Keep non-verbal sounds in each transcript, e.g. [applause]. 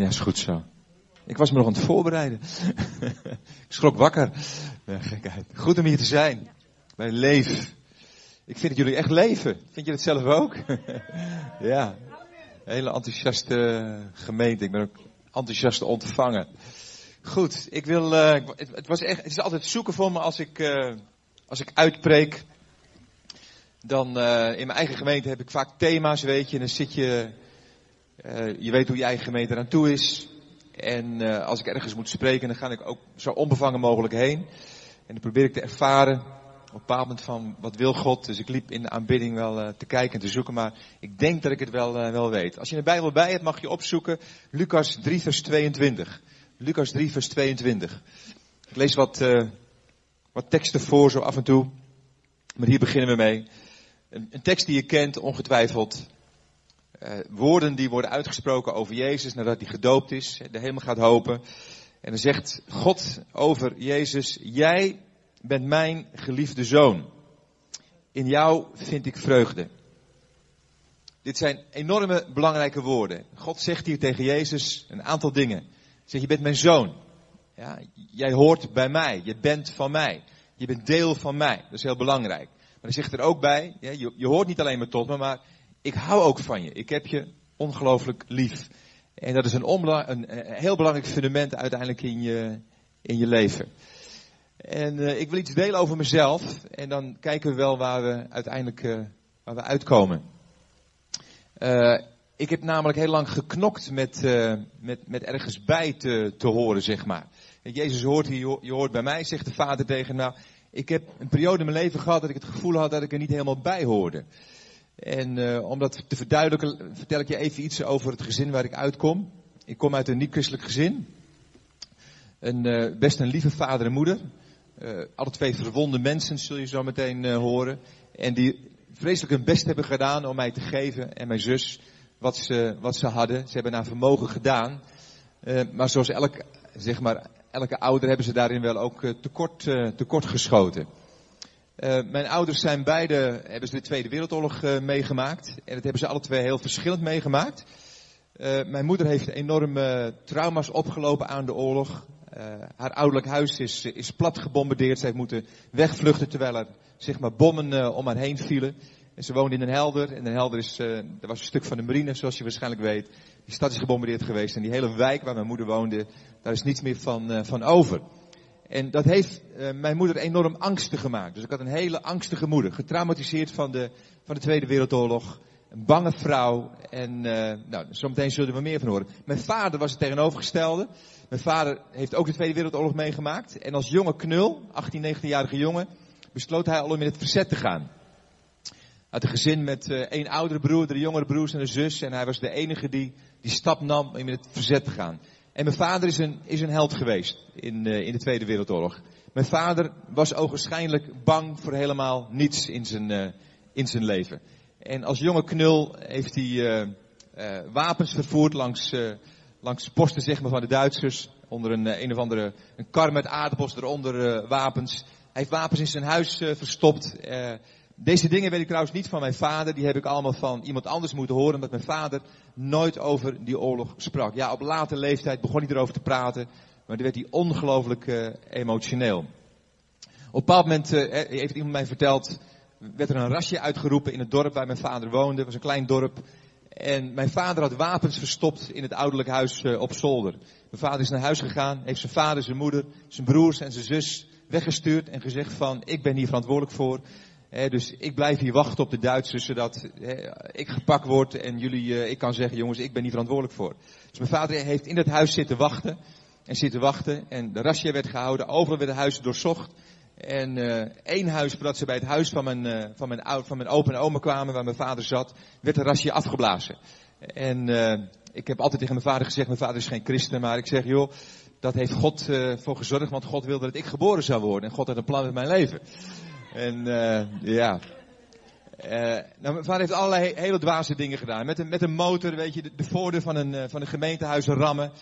Ja, is goed zo. Ik was me nog aan het voorbereiden. [laughs] ik schrok wakker. Gekheid. Goed om hier te zijn. Bij Leef. Ik vind jullie echt leven. Vind je dat zelf ook? [laughs] ja. Hele enthousiaste gemeente. Ik ben ook enthousiast ontvangen. Goed, ik wil, uh, het, was echt, het is altijd zoeken voor me als ik, uh, als ik uitpreek. Dan, uh, in mijn eigen gemeente heb ik vaak thema's, weet je. En dan zit je, je weet hoe je eigen gemeente eraan toe is. En als ik ergens moet spreken, dan ga ik ook zo onbevangen mogelijk heen. En dan probeer ik te ervaren op een bepaald moment van wat wil God. Dus ik liep in de aanbidding wel uh, te kijken en te zoeken, maar ik denk dat ik het wel, wel weet. Als je de Bijbel bij hebt, mag je opzoeken Lucas 3 vers 22. Lucas 3 vers 22. Ik lees wat, wat teksten voor zo af en toe, maar hier beginnen we mee. Een, een tekst die je kent, ongetwijfeld. Woorden die worden uitgesproken over Jezus nadat hij gedoopt is, de hemel gaat hopen. En dan zegt God over Jezus, jij bent mijn geliefde zoon. In jou vind ik vreugde. Dit zijn enorme belangrijke woorden. God zegt hier tegen Jezus een aantal dingen. Hij zegt, je bent mijn zoon. Ja, jij hoort bij mij. Je bent van mij. Je bent deel van mij. Dat is heel belangrijk. Maar hij zegt er ook bij, je, je hoort niet alleen maar tot me, maar ik hou ook van je. Ik heb je ongelooflijk lief. En dat is een, een, een heel belangrijk fundament uiteindelijk in je, in je leven. En uh, ik wil iets delen over mezelf. En dan kijken we wel waar we uiteindelijk waar we uitkomen. Ik heb namelijk heel lang geknokt met, met, met ergens bij te, te horen, zeg maar. En Jezus hoort hier, je hoort bij mij, zegt de vader tegen nou, ik heb een periode in mijn leven gehad dat ik het gevoel had dat ik er niet helemaal bij hoorde. En om dat te verduidelijken, vertel ik je even iets over het gezin waar ik uitkom. Ik kom uit een niet-christelijk gezin. Een, best een lieve vader en moeder. Uh, alle twee verwonde mensen, zul je zo meteen uh, horen. En die vreselijk hun best hebben gedaan om mij te geven en mijn zus wat ze, wat ze hadden. Ze hebben naar vermogen gedaan. Uh, maar zoals elk, zeg maar, elke ouder hebben ze daarin wel ook tekort, tekort geschoten. Mijn ouders zijn beide, hebben ze de Tweede Wereldoorlog meegemaakt. En dat hebben ze alle twee heel verschillend meegemaakt. mijn moeder heeft enorme trauma's opgelopen aan de oorlog. Haar ouderlijk huis is, is plat gebombardeerd. Ze heeft moeten wegvluchten terwijl er zeg maar, bommen om haar heen vielen. En ze woonde in Den Helder. En Den Helder is, dat was een stuk van de marine, zoals je waarschijnlijk weet. Die stad is gebombardeerd geweest. En die hele wijk waar mijn moeder woonde, daar is niets meer van, van over. En dat heeft mijn moeder enorm angstig gemaakt. Dus ik had een hele angstige moeder. Getraumatiseerd van de, van de Tweede Wereldoorlog. Een bange vrouw. En nou, zometeen zullen we meer van horen. Mijn vader was het tegenovergestelde. Mijn vader heeft ook de Tweede Wereldoorlog meegemaakt. En als jonge knul, 18, 19-jarige jongen, besloot hij al om in het verzet te gaan. Uit een gezin met uh, één oudere broer, drie jongere broers en een zus. En hij was de enige die die stap nam om in het verzet te gaan. En mijn vader is een, is een held geweest in, uh, in de Tweede Wereldoorlog. Mijn vader was ogenschijnlijk bang voor helemaal niets in zijn, uh, in zijn leven. En als jonge knul heeft hij wapens vervoerd langs langs posten zeg maar, van de Duitsers. Onder een, eh, een of andere een kar met aardappels, eronder uh, wapens. Hij heeft wapens in zijn huis uh, verstopt. Deze dingen weet ik trouwens niet van mijn vader. Die heb ik allemaal van iemand anders moeten horen. Omdat mijn vader nooit over die oorlog sprak. Ja, op late leeftijd begon hij erover te praten. Maar dan werd hij ongelooflijk emotioneel. Op een bepaald moment heeft iemand mij verteld. Werd er een rasje uitgeroepen in het dorp waar mijn vader woonde. Het was een klein dorp. En mijn vader had wapens verstopt in het ouderlijk huis op zolder. Mijn vader is naar huis gegaan, heeft zijn vader, zijn moeder, zijn broers en zijn zus weggestuurd en gezegd van, ik ben hier verantwoordelijk voor. Eh, dus ik blijf hier wachten op de Duitsers, zodat eh, ik gepakt word en jullie, ik kan zeggen, jongens, ik ben hier verantwoordelijk voor. Dus mijn vader heeft in dat huis zitten wachten en zitten wachten en de rasje werd gehouden, overal werd het huis doorzocht. En uh, één huis, voordat ze bij het huis van mijn, uh, van mijn, van mijn opa en oma kwamen, waar mijn vader zat, werd een rasje afgeblazen. En ik heb altijd tegen mijn vader gezegd, mijn vader is geen christen, maar ik zeg, joh, dat heeft God voor gezorgd, want God wilde dat ik geboren zou worden. En God had een plan met mijn leven. En ja, uh, nou, mijn vader heeft allerlei hele dwaze dingen gedaan. Met een, met een motor, weet je, de, de voordeur van een, van een gemeentehuis rammen.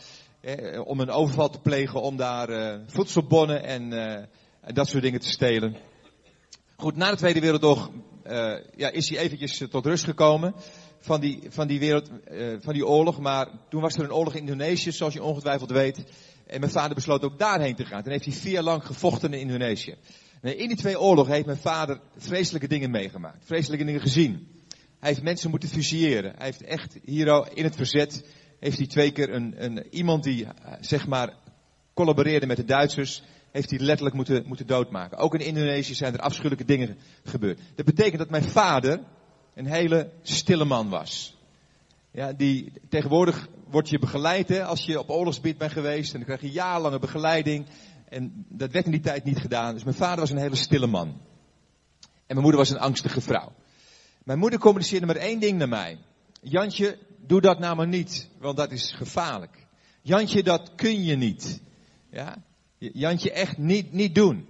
Eh, om een overval te plegen, om daar uh, voedselbonnen en dat soort dingen te stelen. Goed, na de Tweede Wereldoorlog uh, ja, is hij eventjes tot rust gekomen. van die, van die wereld, uh, van die oorlog. Maar toen was er een oorlog in Indonesië, zoals je ongetwijfeld weet. En mijn vader besloot ook daarheen te gaan. Toen heeft hij vier jaar lang gevochten in Indonesië. En in die twee oorlogen heeft mijn vader vreselijke dingen meegemaakt. Vreselijke dingen gezien. Hij heeft mensen moeten fuseren. Hij heeft echt hier in het verzet, heeft hij twee keer een, een, iemand die, zeg maar, collaboreerde met de Duitsers, heeft hij letterlijk moeten, moeten doodmaken. Ook in Indonesië zijn er afschuwelijke dingen gebeurd. Dat betekent dat mijn vader een hele stille man was. Ja, die, tegenwoordig word je begeleid hè, als je op oorlogsgebied bent geweest. En dan krijg je jarenlange begeleiding. En dat werd in die tijd niet gedaan. Dus mijn vader was een hele stille man. En mijn moeder was een angstige vrouw. Mijn moeder communiceerde maar één ding naar mij. Jantje, doe dat nou maar niet, want dat is gevaarlijk. Jantje, dat kun je niet. Ja? Jantje, echt niet, niet doen.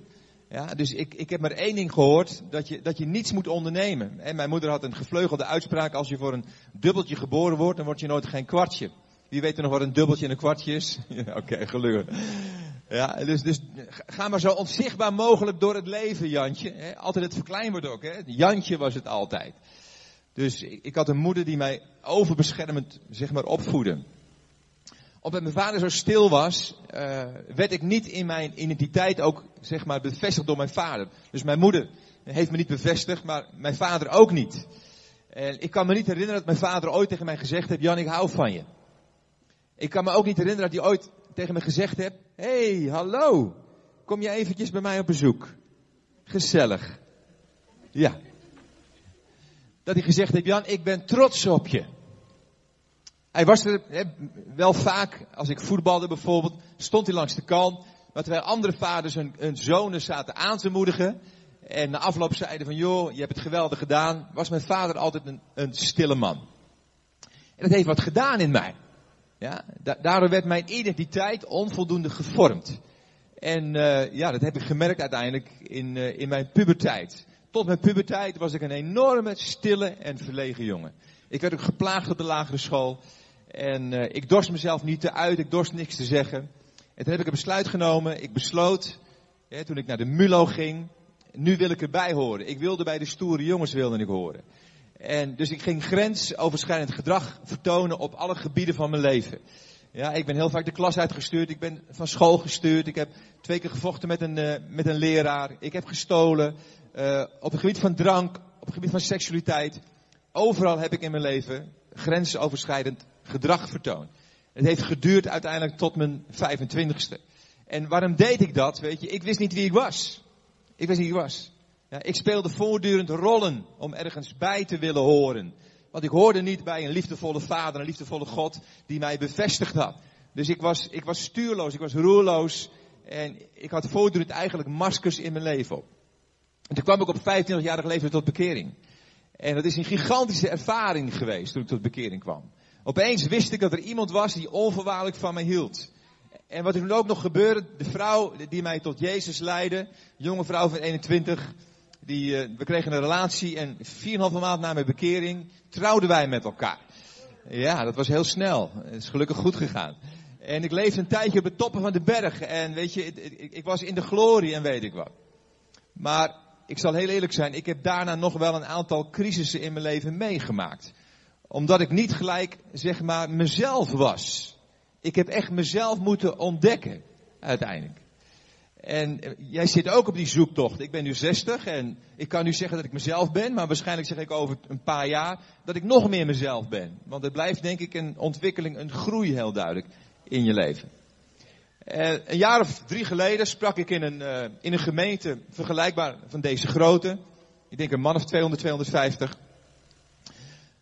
Ja, dus ik, ik heb maar één ding gehoord, dat je, dat je niets moet ondernemen. En mijn moeder had een gevleugelde uitspraak, als je voor een dubbeltje geboren wordt, dan word je nooit geen kwartje. Wie weet er nog wat een dubbeltje en een kwartje is? [laughs] Oké, gelukkig. Ja, dus, dus ga maar zo onzichtbaar mogelijk door het leven, Jantje. altijd het verkleinwoord ook, hè. Jantje was het altijd. Dus ik, had een moeder die mij overbeschermend, zeg maar, opvoedde omdat mijn vader zo stil was, uh, werd ik niet in mijn identiteit ook, zeg maar, bevestigd door mijn vader. Dus mijn moeder heeft me niet bevestigd, maar mijn vader ook niet. En ik kan me niet herinneren dat mijn vader ooit tegen mij gezegd heeft, Jan, ik hou van je. Ik kan me ook niet herinneren dat hij ooit tegen me gezegd heeft, hey, hallo, kom je eventjes bij mij op bezoek? Gezellig. Ja. Dat hij gezegd heeft, Jan, ik ben trots op je. Hij was er wel vaak, als ik voetbalde bijvoorbeeld, stond hij langs de kant. Maar terwijl andere vaders hun, hun zonen zaten aan te moedigen. En na afloop zeiden van, joh, je hebt het geweldig gedaan. Was mijn vader altijd een, een stille man. En dat heeft wat gedaan in mij. Ja, daardoor werd mijn identiteit onvoldoende gevormd. En uh, ja, dat heb ik gemerkt uiteindelijk in, uh, in mijn puberteit. Tot mijn puberteit was ik een enorme, stille en verlegen jongen. Ik werd ook geplaagd op de lagere school. En uh, ik dorst mezelf niet te uit, ik dorst niks te zeggen. En toen heb ik een besluit genomen. Ik besloot, hè, toen ik naar de MULO ging, nu wil ik erbij horen. Ik wilde bij de stoere jongens wilde ik horen. En dus ik ging grensoverschrijdend gedrag vertonen op alle gebieden van mijn leven. Ja, ik ben heel vaak de klas uitgestuurd. Ik ben van school gestuurd. Ik heb twee keer gevochten met een, uh, met een leraar. Ik heb gestolen. Uh, op het gebied van drank, op het gebied van seksualiteit. Overal heb ik in mijn leven grensoverschrijdend gedrag vertoond. Het heeft geduurd uiteindelijk tot mijn 25ste. En waarom deed ik dat? Weet je, ik wist niet wie ik was. Ik wist niet wie ik was. Ja, ik speelde voortdurend rollen om ergens bij te willen horen. Want ik hoorde niet bij een liefdevolle vader, een liefdevolle God die mij bevestigd had. Dus ik was, ik was stuurloos, ik was roerloos. En ik had voortdurend eigenlijk maskers in mijn leven op. En toen kwam ik op 25-jarige leeftijd tot bekering. En dat is een gigantische ervaring geweest toen ik tot bekering kwam. Opeens wist ik dat er iemand was die onvoorwaardelijk van mij hield. En wat er toen ook nog gebeurde, de vrouw die mij tot Jezus leidde, jonge vrouw van 21, die, uh, we kregen een relatie en 4,5 maand na mijn bekering trouwden wij met elkaar. Ja, dat was heel snel. Het is gelukkig goed gegaan. En ik leefde een tijdje op de toppen van de berg. En weet je, ik, ik was in de glorie en weet ik wat. Maar ik zal heel eerlijk zijn, ik heb daarna nog wel een aantal crisissen in mijn leven meegemaakt. Omdat ik niet gelijk, zeg maar, mezelf was. Ik heb echt mezelf moeten ontdekken, uiteindelijk. En eh, jij zit ook op die zoektocht. Ik ben nu 60 en ik kan nu zeggen dat ik mezelf ben, maar waarschijnlijk zeg ik over een paar jaar dat ik nog meer mezelf ben. Want het blijft denk ik een ontwikkeling, een groei heel duidelijk in je leven. Uh, een jaar of drie geleden sprak ik in een, uh, in een gemeente vergelijkbaar van deze grootte. Ik denk een man of 200, 250.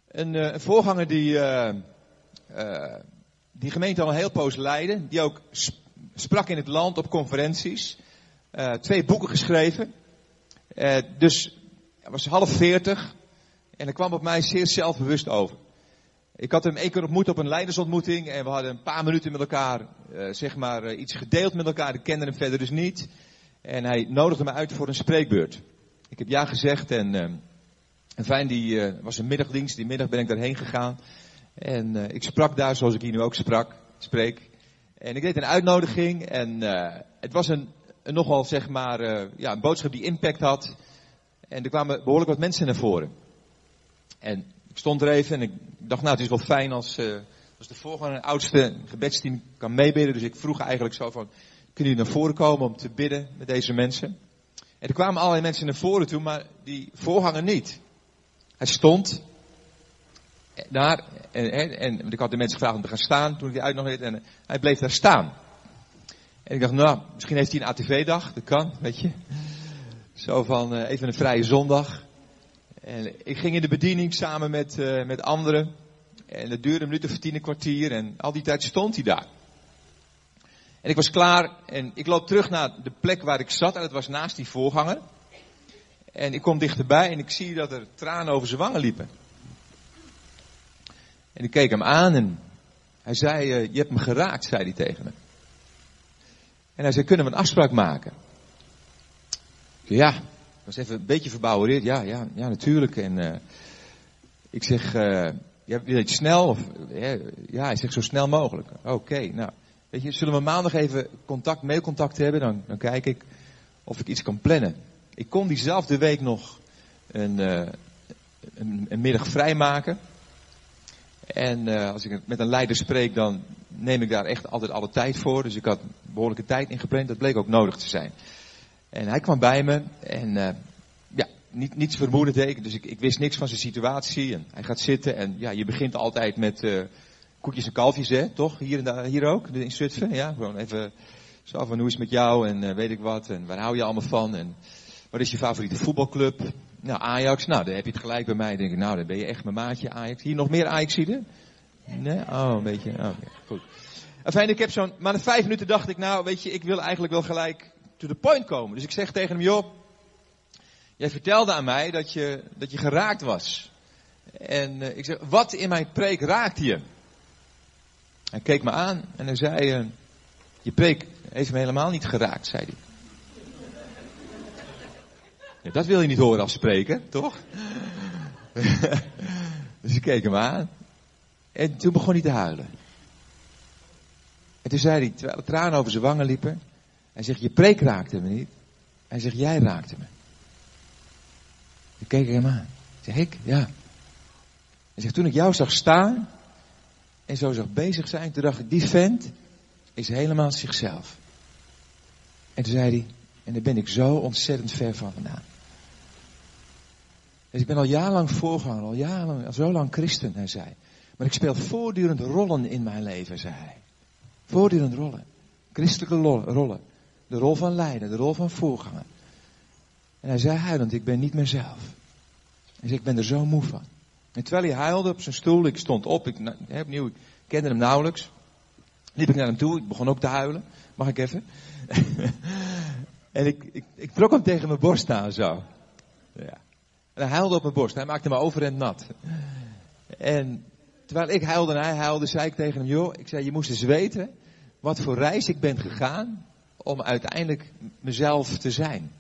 Een, uh, een voorganger die die gemeente al een heel poos leidde. Die ook sprak in het land op conferenties. twee boeken geschreven. dus hij was half veertig. En hij kwam op mij zeer zelfbewust over. Ik had hem één keer ontmoet op een leidersontmoeting en we hadden een paar minuten met elkaar, uh, zeg maar, iets gedeeld met elkaar. Ik kende hem verder dus niet. En hij nodigde me uit voor een spreekbeurt. Ik heb ja gezegd en, en fijn, die was een middagdienst. Die middag ben ik daarheen gegaan. En ik sprak daar zoals ik hier nu ook sprak, spreek. En ik deed een uitnodiging en het was een, nogal, zeg maar, ja, een boodschap die impact had. En er kwamen behoorlijk wat mensen naar voren. En ik stond er even en ik dacht, nou, het is wel fijn als, uh, als de volgende oudste gebedsteam kan meebidden. Dus ik vroeg eigenlijk zo van, kunnen jullie naar voren komen om te bidden met deze mensen? En er kwamen allerlei mensen naar voren toe, maar die voorganger niet. Hij stond daar en, en, ik had de mensen gevraagd om te gaan staan toen ik die uitnodigde en hij bleef daar staan. En ik dacht, nou, misschien heeft hij een ATV-dag, dat kan, weet je. Zo van uh, even een vrije zondag. En ik ging in de bediening samen met, uh, met anderen. En dat duurde een minuut of tien, een kwartier. En al die tijd stond hij daar. En ik was klaar en ik loop terug naar de plek waar ik zat. En dat was naast die voorganger. En ik kom dichterbij en ik zie dat er tranen over zijn wangen liepen. En ik keek hem aan en hij zei, uh, je hebt me geraakt, zei hij tegen me. En hij zei, kunnen we een afspraak maken? Ja, ik was even een beetje verbouwereerd. Ja, ja, ja, natuurlijk. En uh, ik zeg, uh, ja, wil je het snel? Of, ja, hij zegt zo snel mogelijk. Oké, nou. Weet je, zullen we maandag even contact, mailcontact hebben? Dan, dan kijk ik of ik iets kan plannen. Ik kon diezelfde week nog een, uh, een, een middag vrijmaken. En uh, als ik met een leider spreek, dan neem ik daar echt altijd alle tijd voor. Dus ik had behoorlijke tijd ingepland. Dat bleek ook nodig te zijn. En hij kwam bij me en uh, ja, niet, niets vermoedend deed Dus ik, ik wist niks van zijn situatie. En hij gaat zitten en ja, je begint altijd met uh, koekjes en kalfjes, hè, toch? Hier, en daar, hier ook, in Zutphen. Ja, gewoon even zo van hoe is het met jou en weet ik wat. En waar hou je allemaal van? En wat is je favoriete voetbalclub? Nou, Ajax. Nou, dan heb je het gelijk bij mij. denk ik, nou, dan ben je echt mijn maatje, Ajax. Hier nog meer Ajaxiden? Nee? Oh, een beetje. Oh, okay. goed. Enfin, ik heb zo'n, maar na vijf minuten dacht ik, nou, weet je, ik wil eigenlijk wel gelijk to the point komen. Dus ik zeg tegen hem, joh, jij vertelde aan mij dat je, dat je geraakt was. En uh, ik zeg, wat in mijn preek raakt je? Hij keek me aan en hij zei, uh, je preek heeft me helemaal niet geraakt, zei hij. Dat wil je niet horen afspreken, toch? [laughs] dus ik keek hem aan. En toen begon hij te huilen. En toen zei hij, terwijl de tranen over zijn wangen liepen. Hij zegt, je preek raakte me niet. Hij zegt, jij raakte me. Toen keek ik hem aan. Zeg ik, ja. Hij zegt, toen ik jou zag staan en zo zag bezig zijn, toen dacht ik, die vent is helemaal zichzelf. En toen zei hij, en daar ben ik zo ontzettend ver van vandaan. Dus ik ben al jarenlang voorganger, al jarenlang, al zo lang christen, hij zei. Maar ik speel voortdurend rollen in mijn leven, zei hij. Voortdurend rollen. Christelijke rollen. De rol van leider, de rol van voorganger. En hij zei huilend, ik ben niet mezelf. Hij zei, ik ben er zo moe van. En terwijl hij huilde op zijn stoel, ik stond op, ik, opnieuw, ik kende hem nauwelijks. Liep ik naar hem toe, ik begon ook te huilen. Mag ik even? [laughs] en ik, ik trok hem tegen mijn borst aan zo. Ja. En hij huilde op mijn borst. Hij maakte me overend nat. En terwijl ik huilde en hij huilde, zei ik tegen hem, joh, ik zei, je moest eens weten wat voor reis ik ben gegaan om uiteindelijk mezelf te zijn.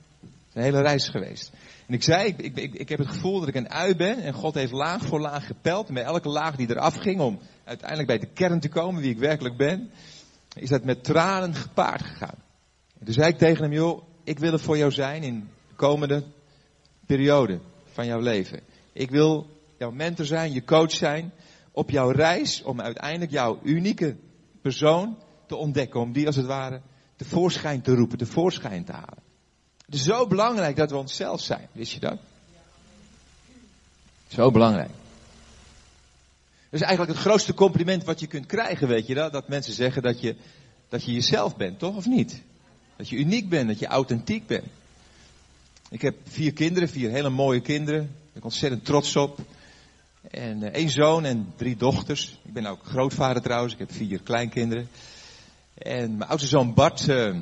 Een hele reis geweest. En ik zei, ik, ik, ik heb het gevoel dat ik een ui ben en God heeft laag voor laag gepeld. En elke laag die eraf ging om uiteindelijk bij de kern te komen, wie ik werkelijk ben, is dat met tranen gepaard gegaan. En toen zei ik tegen hem, joh, ik wil er voor jou zijn in de komende periode van jouw leven. Ik wil jouw mentor zijn, je coach zijn op jouw reis om uiteindelijk jouw unieke persoon te ontdekken. Om die als het ware tevoorschijn te roepen, tevoorschijn te halen. Het is zo belangrijk dat we onszelf zijn. Wist je dat? Zo belangrijk. Dat is eigenlijk het grootste compliment wat je kunt krijgen, weet je dat? Dat mensen zeggen dat je, dat je jezelf bent, toch? Of niet? Dat je uniek bent, dat je authentiek bent. Ik heb vier kinderen, vier hele mooie kinderen. Daar ben ik ontzettend trots op. En uh, één zoon en drie dochters. Ik ben ook grootvader trouwens. Ik heb vier kleinkinderen. En mijn oudste zoon Bart, uh,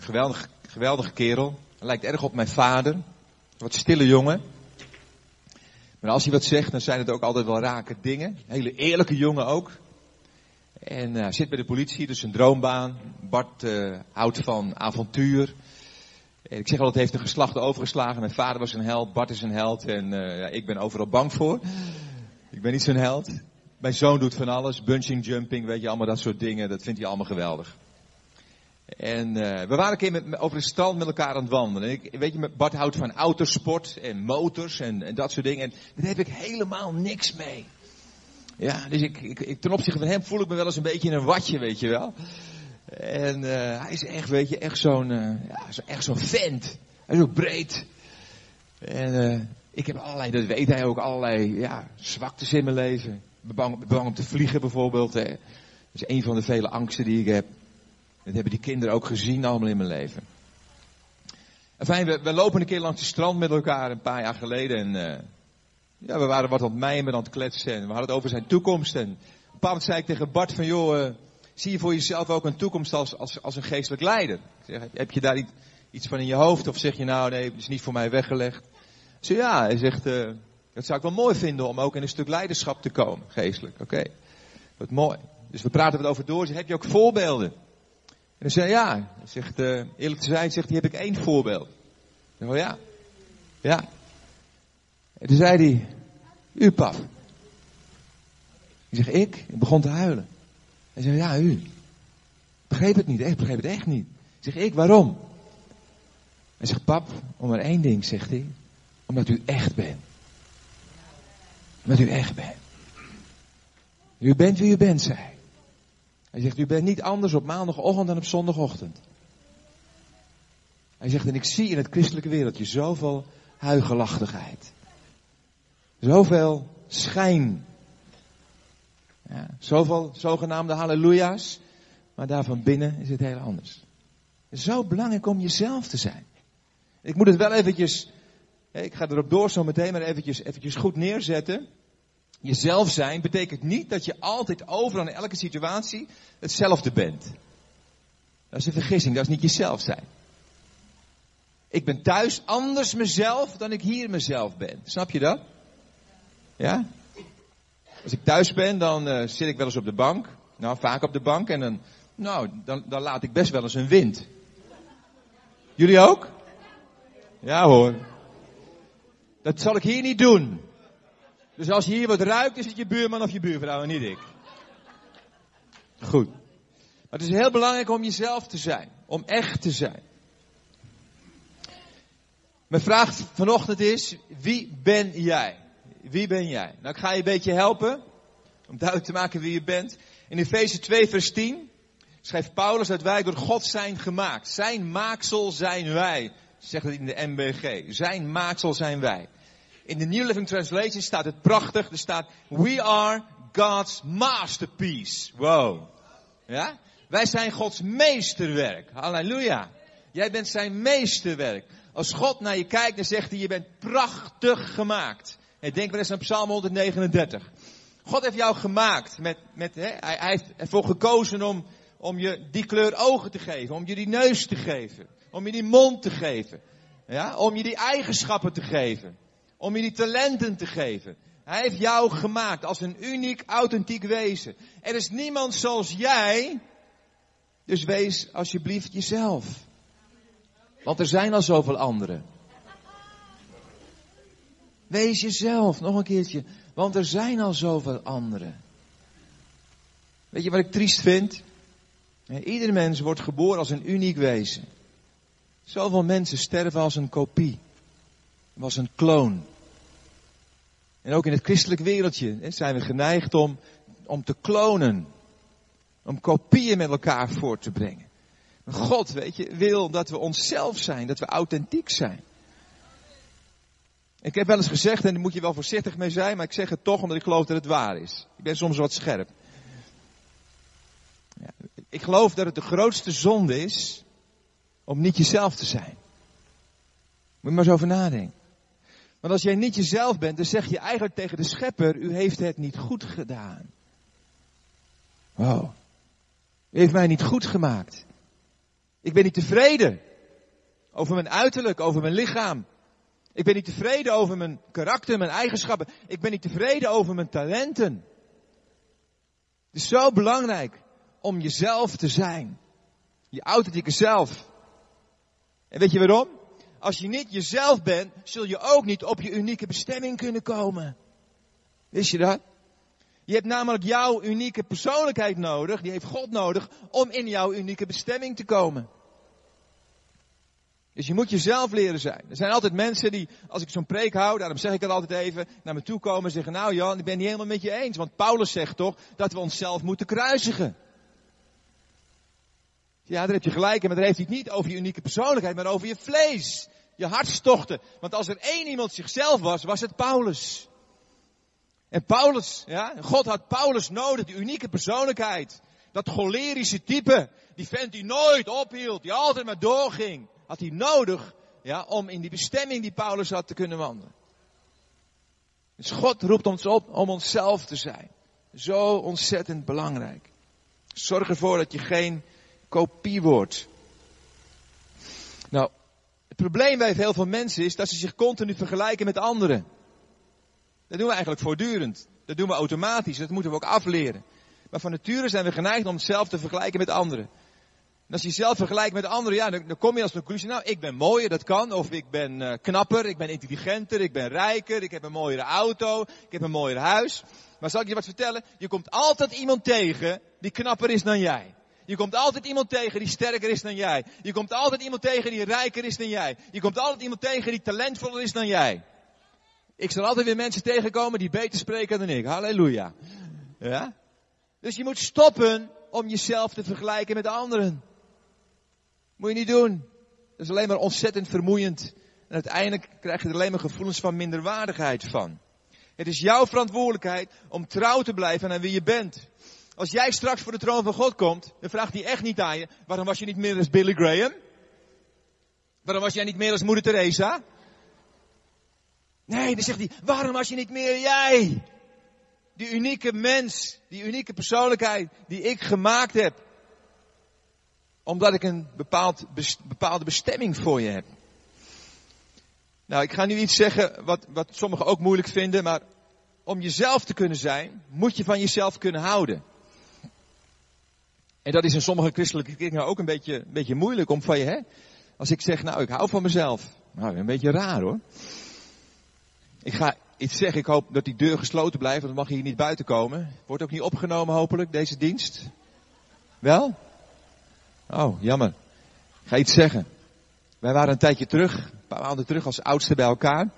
geweldig, geweldige kerel. Hij lijkt erg op mijn vader. Wat stille jongen. Maar als hij wat zegt, dan zijn het ook altijd wel rake dingen. Hele eerlijke jongen ook. En uh, zit bij de politie, dus een droombaan. Bart houdt van avontuur. Ik zeg al, het heeft een geslacht overgeslagen. Mijn vader was een held, Bart is een held en uh, ja, ik ben overal bang voor. Ik ben niet zo'n held. Mijn zoon doet van alles, bunching, jumping, weet je, allemaal dat soort dingen. Dat vindt hij allemaal geweldig. En uh, we waren een keer met, over het strand met elkaar aan het wandelen. Ik, weet je, Bart houdt van autosport en motors en, en, dat soort dingen. En daar heb ik helemaal niks mee. Ja, dus ik, ik, ten opzichte van hem voel ik me wel eens een beetje in een watje, weet je wel. En uh, hij is echt, weet je, echt zo'n, uh, ja, echt zo'n vent. Hij is ook breed. En ik heb allerlei, dat weet hij ook, allerlei ja, zwaktes in mijn leven. Bang, bang om te vliegen bijvoorbeeld. Hè. Dat is een van de vele angsten die ik heb. Dat hebben die kinderen ook gezien allemaal in mijn leven. Enfin, we, we lopen een keer langs het strand met elkaar een paar jaar geleden. En uh, ja, we waren wat aan het mijmen, aan het kletsen. En we hadden het over zijn toekomst. En op zei ik tegen Bart van, joh, uh, zie je voor jezelf ook een toekomst als, als, als een geestelijk leider? Zeg, heb je daar iets van in je hoofd? Of zeg je nou, nee, het is niet voor mij weggelegd? Zeg, ja, hij zegt, uh, dat zou ik wel mooi vinden om ook in een stuk leiderschap te komen, geestelijk. Oké, okay. wat mooi. Dus we praten het over door. Zeg, heb je ook voorbeelden? En dan zei ja. Hij zegt, uh, eerlijk te zijn, zegt hij, heb ik één voorbeeld. Ik oh ja. Ja. En toen zei hij, u pap. Ik zeg, ik? Ik begon te huilen. Hij zei, ja, u. Begreep het niet, ik begreep het echt niet. Zeg, ik, waarom? Hij zegt, pap, om maar één ding, zegt hij. Omdat u echt bent. Omdat u echt bent. U bent wie u bent, zei hij. Hij zegt, u bent niet anders op maandagochtend dan op zondagochtend. Hij zegt, en ik zie in het christelijke wereldje zoveel huigelachtigheid. Zoveel schijn. Ja, zoveel zogenaamde halleluja's. Maar daarvan binnen is het heel anders. Zo belangrijk om jezelf te zijn. Ik moet het wel eventjes, ik ga erop door zo meteen, maar eventjes, eventjes goed neerzetten. Jezelf zijn betekent niet dat je altijd overal in elke situatie hetzelfde bent. Dat is een vergissing, dat is niet jezelf zijn. Ik ben thuis anders mezelf dan ik hier mezelf ben. Snap je dat? Ja? Als ik thuis ben, dan uh, zit ik wel eens op de bank. Nou, vaak op de bank. En dan, nou, dan, dan laat ik best wel eens een wind. Jullie ook? Ja hoor. Dat zal ik hier niet doen. Dus als je hier wat ruikt, is het je buurman of je buurvrouw en niet ik. Goed. Maar het is heel belangrijk om jezelf te zijn. Om echt te zijn. Mijn vraag vanochtend is, wie ben jij? Wie ben jij? Nou, ik ga je een beetje helpen. Om duidelijk te maken wie je bent. In Efeze 2 vers 10 schrijft Paulus dat wij door God zijn gemaakt. Zijn maaksel zijn wij. Zegt het in de MBG. Zijn maaksel zijn wij. In de New Living Translation staat het prachtig. Er staat, we are God's masterpiece. Wow. Ja? Wij zijn Gods meesterwerk. Halleluja. Jij bent zijn meesterwerk. Als God naar je kijkt, dan zegt hij, je bent prachtig gemaakt. Hey, denk maar eens aan Psalm 139. God heeft jou gemaakt met, met, hè, hij, hij heeft ervoor gekozen om, om je die kleur ogen te geven, om je die neus te geven, om je die mond te geven, ja, om je die eigenschappen te geven om je die talenten te geven. Hij heeft jou gemaakt als een uniek, authentiek wezen. Er is niemand zoals jij. Dus wees alsjeblieft jezelf. Want er zijn al zoveel anderen. Wees jezelf, nog een keertje. Want er zijn al zoveel anderen. Weet je wat ik triest vind? Ieder mens wordt geboren als een uniek wezen. Zoveel mensen sterven als een kopie. Als een kloon. En ook in het christelijk wereldje zijn we geneigd om, om te klonen. Om kopieën met elkaar voor te brengen. God, weet je, wil dat we onszelf zijn, dat we authentiek zijn. Ik heb wel eens gezegd, en daar moet je wel voorzichtig mee zijn, maar ik zeg het toch omdat ik geloof dat het waar is. Ik ben soms wat scherp. Ja, ik geloof dat het de grootste zonde is om niet jezelf te zijn. Moet je maar eens over nadenken. Want als jij niet jezelf bent, dan zeg je eigenlijk tegen de schepper, u heeft het niet goed gedaan. Wow. U heeft mij niet goed gemaakt. Ik ben niet tevreden over mijn uiterlijk, over mijn lichaam. Ik ben niet tevreden over mijn karakter, mijn eigenschappen. Ik ben niet tevreden over mijn talenten. Het is zo belangrijk om jezelf te zijn. Je authentieke zelf. En weet je waarom? Als je niet jezelf bent, zul je ook niet op je unieke bestemming kunnen komen. Wist je dat? Je hebt namelijk jouw unieke persoonlijkheid nodig, die heeft God nodig, om in jouw unieke bestemming te komen. Dus je moet jezelf leren zijn. Er zijn altijd mensen die, als ik zo'n preek hou, daarom zeg ik het altijd even, naar me toe komen en zeggen, nou Jan, ik ben niet helemaal met je eens. Want Paulus zegt toch dat we onszelf moeten kruisigen. Ja, daar heb je gelijk in, maar daar heeft hij het niet over je unieke persoonlijkheid, maar over je vlees. Je hartstochten. Want als er één iemand zichzelf was, was het Paulus. En Paulus, ja, God had Paulus nodig, die unieke persoonlijkheid. Dat cholerische type, die vent die nooit ophield, die altijd maar doorging had hij nodig ja, om in die bestemming die Paulus had te kunnen wandelen. Dus God roept ons op om onszelf te zijn. Zo ontzettend belangrijk. Zorg ervoor dat je geen kopie wordt. Nou, het probleem bij heel veel mensen is dat ze zich continu vergelijken met anderen. Dat doen we eigenlijk voortdurend. Dat doen we automatisch. Dat moeten we ook afleren. Maar van nature zijn we geneigd om onszelf te vergelijken met anderen. Als je jezelf vergelijkt met anderen, ja, dan, kom je als conclusie, nou, ik ben mooier, dat kan. Of ik ben uh, knapper, ik ben intelligenter, ik ben rijker, ik heb een mooiere auto, ik heb een mooier huis. Maar zal ik je wat vertellen? Je komt altijd iemand tegen die knapper is dan jij. Je komt altijd iemand tegen die sterker is dan jij. Je komt altijd iemand tegen die rijker is dan jij. Je komt altijd iemand tegen die talentvoller is dan jij. Ik zal altijd weer mensen tegenkomen die beter spreken dan ik. Halleluja. Ja? Dus je moet stoppen om jezelf te vergelijken met anderen. Moet je niet doen. Dat is alleen maar ontzettend vermoeiend. En uiteindelijk krijg je er alleen maar gevoelens van minderwaardigheid van. Het is jouw verantwoordelijkheid om trouw te blijven aan wie je bent. Als jij straks voor de troon van God komt, dan vraagt hij echt niet aan je, waarom was je niet meer als Billy Graham? Waarom was jij niet meer als moeder Teresa? Nee, dan zegt hij, waarom was je niet meer jij? Die unieke mens, die unieke persoonlijkheid die ik gemaakt heb omdat ik een bepaald, bepaalde bestemming voor je heb. Nou, ik ga nu iets zeggen wat, wat sommigen ook moeilijk vinden, maar om jezelf te kunnen zijn, moet je van jezelf kunnen houden. En dat is in sommige christelijke kringen ook een beetje, een beetje moeilijk om van je, hè? Als ik zeg, nou, ik hou van mezelf. Nou, een beetje raar hoor. Ik ga iets zeggen, ik hoop dat die deur gesloten blijft, want dan mag je hier niet buiten komen. Wordt ook niet opgenomen hopelijk, deze dienst. Wel? Oh, jammer. Ik ga iets zeggen. Wij waren een tijdje terug, een paar maanden terug als oudste bij elkaar.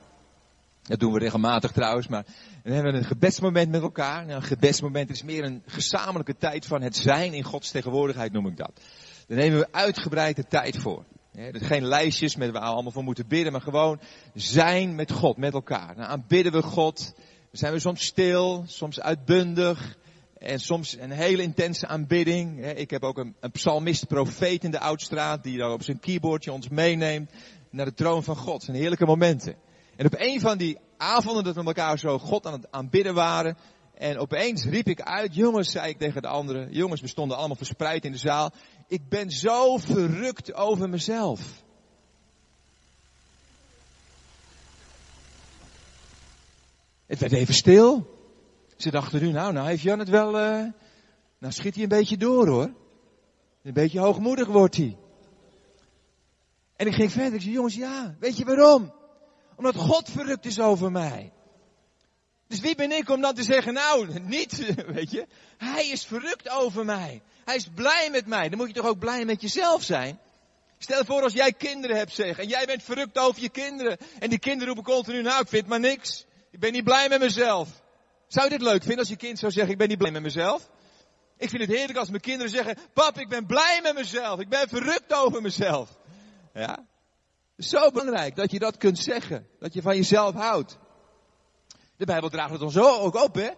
Dat doen we regelmatig trouwens, maar dan hebben we een gebedsmoment met elkaar. Nou, een gebedsmoment is meer een gezamenlijke tijd van het zijn in Gods tegenwoordigheid, noem ik dat. Daar nemen we uitgebreid de tijd voor. geen lijstjes met waar we allemaal voor moeten bidden, maar gewoon zijn met God, met elkaar. Nou, aanbidden we God. Dan zijn we soms stil, soms uitbundig. En soms een hele intense aanbidding. Ik heb ook een, een psalmist, profeet in de Oudstraat, die daar op zijn keyboardje ons meeneemt naar de troon van God. Zijn heerlijke momenten. En op een van die avonden dat we elkaar zo God aan het aanbidden waren. En opeens riep ik uit, jongens, zei ik tegen de anderen. Jongens, we stonden allemaal verspreid in de zaal. Ik ben zo verrukt over mezelf. Het werd even stil. Ze dachten nu, nou, nou heeft Jan het wel, uh, nou schiet hij een beetje door hoor. Een beetje hoogmoedig wordt hij. En ik ging verder, ik zei, jongens, ja, weet je waarom? Omdat God verrukt is over mij. Dus wie ben ik om dan te zeggen, nou, [laughs] niet, [laughs] weet je. Hij is verrukt over mij. Hij is blij met mij. Dan moet je toch ook blij met jezelf zijn? Stel voor als jij kinderen hebt, zeg, en jij bent verrukt over je kinderen. En die kinderen roepen continu, nou, ik vind maar niks. Ik ben niet blij met mezelf. Zou je dit leuk vinden als je kind zou zeggen, ik ben niet blij met mezelf? Ik vind het heerlijk als mijn kinderen zeggen, pap, ik ben blij met mezelf. Ik ben verrukt over mezelf. Ja? Zo belangrijk dat je dat kunt zeggen. Dat je van jezelf houdt. De Bijbel draagt het ons ook op, hè.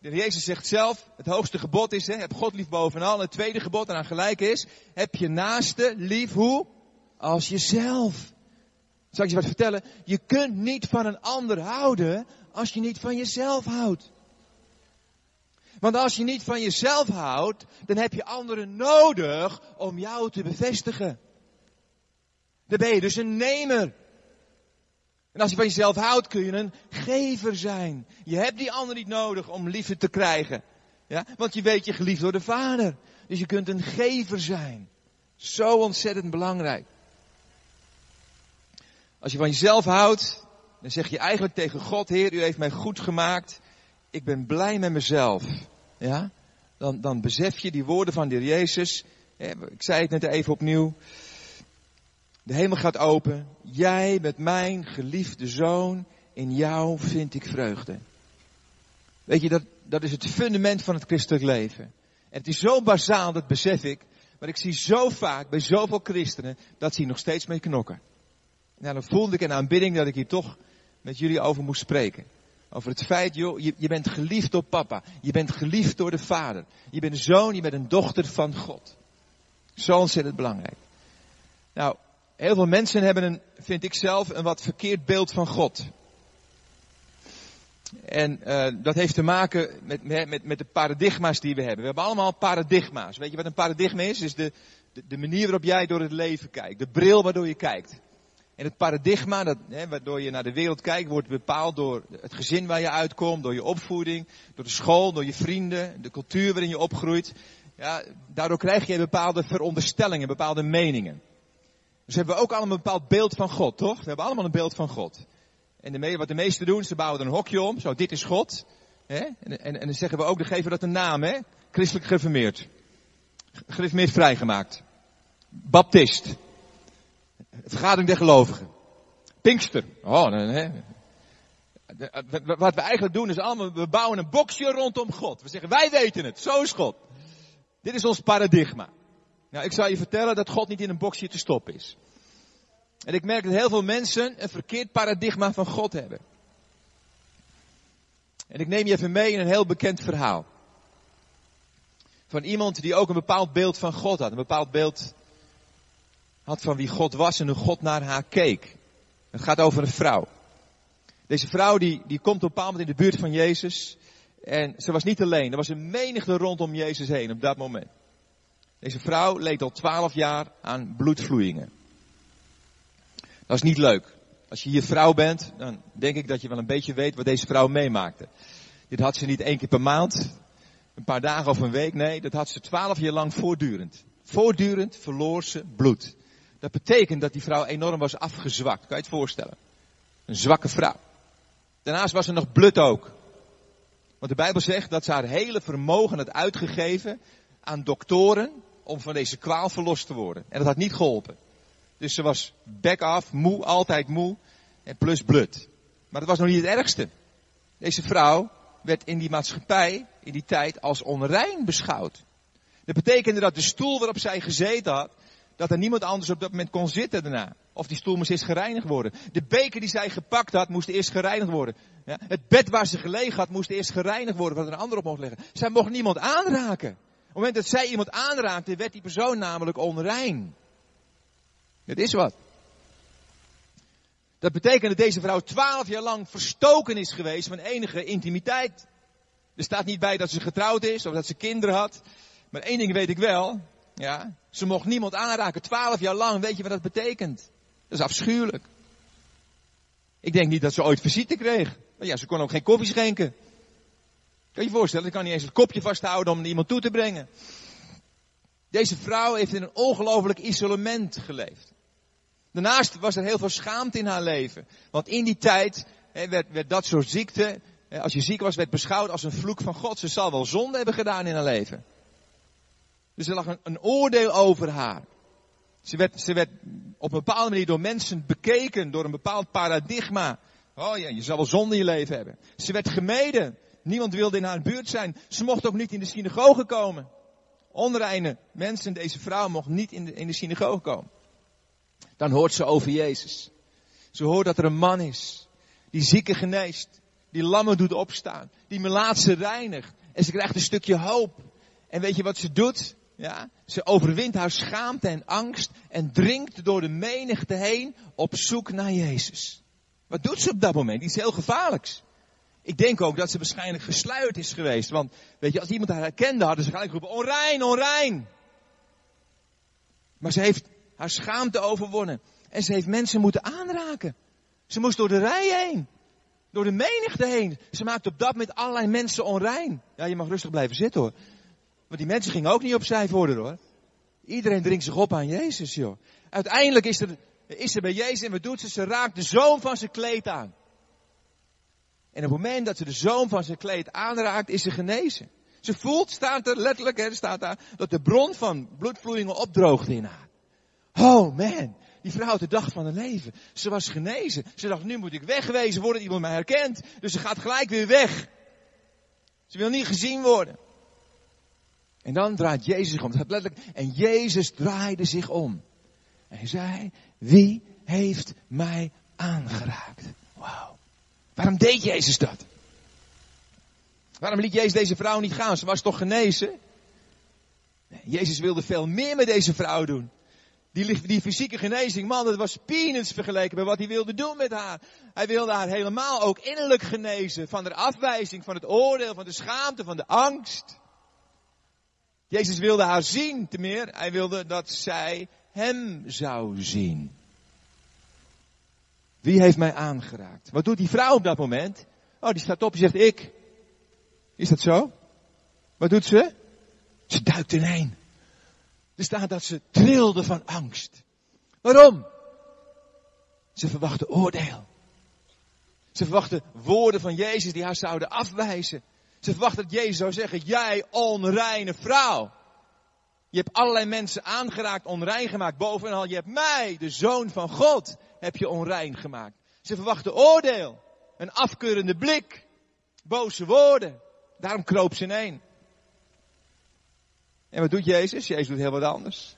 De Jezus zegt zelf, het hoogste gebod is, hè, heb God lief bovenal. En het tweede gebod eraan gelijk is, heb je naaste lief hoe? Als jezelf. Zal ik je wat vertellen? Je kunt niet van een ander houden als je niet van jezelf houdt. Want als je niet van jezelf houdt, dan heb je anderen nodig om jou te bevestigen. Dan ben je dus een nemer. En als je van jezelf houdt, kun je een gever zijn. Je hebt die ander niet nodig om liefde te krijgen. Ja? Want je weet je geliefd door de Vader. Dus je kunt een gever zijn. Zo ontzettend belangrijk. Als je van jezelf houdt, dan zeg je eigenlijk tegen God, Heer, u heeft mij goed gemaakt. ik ben blij met mezelf. Ja? Dan, dan besef je die woorden van de Jezus. Ik zei het net even opnieuw. De hemel gaat open. Jij bent mijn geliefde zoon. In jou vind ik vreugde. Weet je, dat, dat is het fundament van het christelijk leven. En het is zo bazaal, dat besef ik. Maar ik zie zo vaak bij zoveel christenen dat ze hier nog steeds mee knokken. Nou, dan voelde ik een aanbidding dat ik hier toch met jullie over moest spreken. Over het feit, joh, je, je bent geliefd door papa. Je bent geliefd door de vader. Je bent een zoon, je bent een dochter van God. Zo ontzettend belangrijk. Nou, heel veel mensen hebben een, vind ik zelf, een wat verkeerd beeld van God. En uh, dat heeft te maken met, met, met de paradigma's die we hebben. We hebben allemaal paradigma's. Weet je wat een paradigma is? Is de, de manier waarop jij door het leven kijkt. De bril waardoor je kijkt. En het paradigma, dat, hè, waardoor je naar de wereld kijkt, wordt bepaald door het gezin waar je uitkomt, door je opvoeding, door de school, door je vrienden, de cultuur waarin je opgroeit. Ja, daardoor krijg je bepaalde veronderstellingen, bepaalde meningen. Dus hebben we ook allemaal een bepaald beeld van God, toch? We hebben allemaal een beeld van God. En wat de meesten doen, ze bouwen er een hokje om. Zo, dit is God. Hè? En, en, en dan zeggen we ook, dan geven we dat een naam, hè? Christelijk gereformeerd. Gereformeerd vrijgemaakt. Baptist. Vergadering der gelovigen. Pinkster. Oh, nee, Wat we eigenlijk doen is allemaal, we bouwen een boxje rondom God. We zeggen, wij weten het, zo is God. Dit is ons paradigma. Nou, ik zal je vertellen dat God niet in een boxje te stoppen is. En ik merk dat heel veel mensen een verkeerd paradigma van God hebben. En ik neem je even mee in een heel bekend verhaal. Van iemand die ook een bepaald beeld van God had. Een bepaald beeld had van wie God was en hoe God naar haar keek. Het gaat over een vrouw. Deze vrouw die, die komt op een bepaald moment in de buurt van Jezus. En ze was niet alleen. Er was een menigte rondom Jezus heen op dat moment. Deze vrouw leed al twaalf jaar aan bloedvloeien. Dat is niet leuk. Als je hier vrouw bent, dan denk ik dat je wel een beetje weet wat deze vrouw meemaakte. Dit had ze niet één keer per maand, een paar dagen of een week. Nee, dat had ze twaalf jaar lang voortdurend. Voortdurend verloor ze bloed. Dat betekent dat die vrouw enorm was afgezwakt. Kan je het voorstellen? Een zwakke vrouw. Daarnaast was ze nog blut ook. Want de Bijbel zegt dat ze haar hele vermogen had uitgegeven aan doktoren om van deze kwaal verlost te worden. En dat had niet geholpen. Dus ze was back af, moe, altijd moe. En plus blut. Maar dat was nog niet het ergste. Deze vrouw werd in die maatschappij, in die tijd, als onrein beschouwd. Dat betekende dat de stoel waarop zij gezeten had, dat er niemand anders op dat moment kon zitten daarna. Of die stoel moest eerst gereinigd worden. De beker die zij gepakt had, moest eerst gereinigd worden. Ja, het bed waar ze gelegen had, moest eerst gereinigd worden, wat er een ander op mocht liggen. Zij mocht niemand aanraken. Op het moment dat zij iemand aanraakte, werd die persoon namelijk onrein. Het is wat. Dat betekent dat deze vrouw twaalf jaar lang verstoken is geweest van enige intimiteit. Er staat niet bij dat ze getrouwd is of dat ze kinderen had. Maar één ding weet ik wel. Ja, ze mocht niemand aanraken. Twaalf jaar lang, weet je wat dat betekent? Dat is afschuwelijk. Ik denk niet dat ze ooit visite kreeg. Maar ja, ze kon ook geen koffie schenken. Kan je je voorstellen, ze kan niet eens het kopje vasthouden om iemand toe te brengen. Deze vrouw heeft in een ongelooflijk isolement geleefd. Daarnaast was er heel veel schaamte in haar leven. Want in die tijd werd, werd dat soort ziekte, als je ziek was, werd beschouwd als een vloek van God. Ze zal wel zonde hebben gedaan in haar leven. Dus er lag een, een oordeel over haar. Ze werd, ze werd op een bepaalde manier door mensen bekeken, door een bepaald paradigma. Oh ja, je zal wel zonde in je leven hebben. Ze werd gemeden. Niemand wilde in haar buurt zijn. Ze mocht ook niet in de synagoge komen. Onreine mensen, deze vrouw mocht niet in de, in de synagoge komen. Dan hoort ze over Jezus. Ze hoort dat er een man is. Die zieken geneest. Die lammen doet opstaan. Die melaatse reinigt. En ze krijgt een stukje hoop. En weet je wat ze doet? Ja, ze overwint haar schaamte en angst en dringt door de menigte heen op zoek naar Jezus. Wat doet ze op dat moment? Iets heel gevaarlijks. Ik denk ook dat ze waarschijnlijk gesluierd is geweest. Want weet je, als iemand haar herkende, hadden ze gelijk geroepen, onrein, onrein. Maar ze heeft haar schaamte overwonnen. En ze heeft mensen moeten aanraken. Ze moest door de rij heen. Door de menigte heen. Ze maakte op dat moment allerlei mensen onrein. Ja, je mag rustig blijven zitten hoor. Want die mensen gingen ook niet opzij voor hoor. Iedereen dringt zich op aan Jezus joh. Uiteindelijk is er, is er bij Jezus en wat doet ze? Ze raakt de zoon van zijn kleed aan. En op het moment dat ze de zoom van zijn kleed aanraakt, is ze genezen. Ze voelt, staat er letterlijk, hè, staat daar, dat de bron van bloedvloeien opdroogde in haar. Oh man, die vrouw had de dag van haar leven. Ze was genezen. Ze dacht, nu moet ik wegwezen worden, iemand mij herkent. Dus ze gaat gelijk weer weg. Ze wil niet gezien worden. En dan draait Jezus zich om. Het letterlijk, en Jezus draaide zich om. En hij zei, wie heeft mij aangeraakt? Wauw. Waarom deed Jezus dat? Waarom liet Jezus deze vrouw niet gaan? Ze was toch genezen? Nee, Jezus wilde veel meer met deze vrouw doen. Die, die fysieke genezing, man, dat was peanuts vergeleken bij wat hij wilde doen met haar. Hij wilde haar helemaal ook innerlijk genezen. Van de afwijzing, van het oordeel, van de schaamte, van de angst. Jezus wilde haar zien, te meer. Hij wilde dat zij hem zou zien. Wie heeft mij aangeraakt? Wat doet die vrouw op dat moment? Oh, die staat op en zegt ik. Is dat zo? Wat doet ze? Ze duikt ineen. Er staat dat ze trilde van angst. Waarom? Ze verwachtte oordeel. Ze verwachtte woorden van Jezus die haar zouden afwijzen. Ze verwachtte dat Jezus zou zeggen, jij onreine vrouw. Je hebt allerlei mensen aangeraakt, onrein gemaakt. Bovenal, je hebt mij, de zoon van God, heb je onrein gemaakt. Ze verwachten oordeel. Een afkeurende blik. Boze woorden. Daarom kroop ze ineen. En wat doet Jezus? Jezus doet heel wat anders.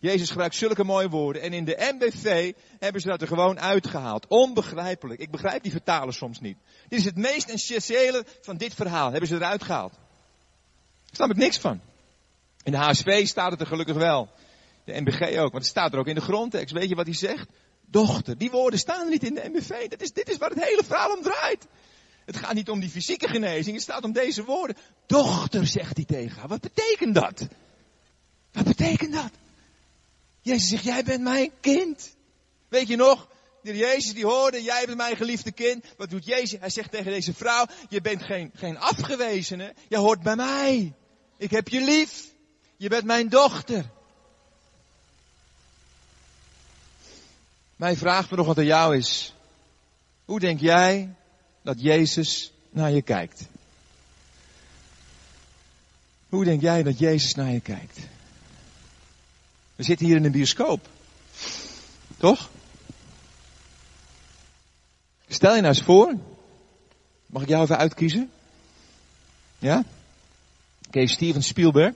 Jezus gebruikt zulke mooie woorden. En in de MBV hebben ze dat er gewoon uitgehaald. Onbegrijpelijk. Ik begrijp die vertalen soms niet. Dit is het meest essentiële van dit verhaal. Hebben ze eruit gehaald. Daar snap ik niks van. In de HSV staat het er gelukkig wel. De MBG ook. Want het staat er ook in de grondtekst. Weet je wat hij zegt? Dochter. Die woorden staan niet in de MBV. Dat is, dit is waar het hele verhaal om draait. Het gaat niet om die fysieke genezing, het staat om deze woorden. Dochter, zegt hij tegen haar. Wat betekent dat? Wat betekent dat? Jezus zegt, jij bent mijn kind. Weet je nog? Jezus die hoorde, jij bent mijn geliefde kind. Wat doet Jezus? Hij zegt tegen deze vrouw, je bent geen, geen afgewezene. Je hoort bij mij. Ik heb je lief. Je bent mijn dochter. Mijn vraag vanochtend aan jou is, hoe denk jij dat Jezus naar je kijkt? Hoe denk jij dat Jezus naar je kijkt? We zitten hier in een bioscoop. Toch? Stel je nou eens voor. Mag ik jou even uitkiezen? Ja? Oké, Steven Spielberg.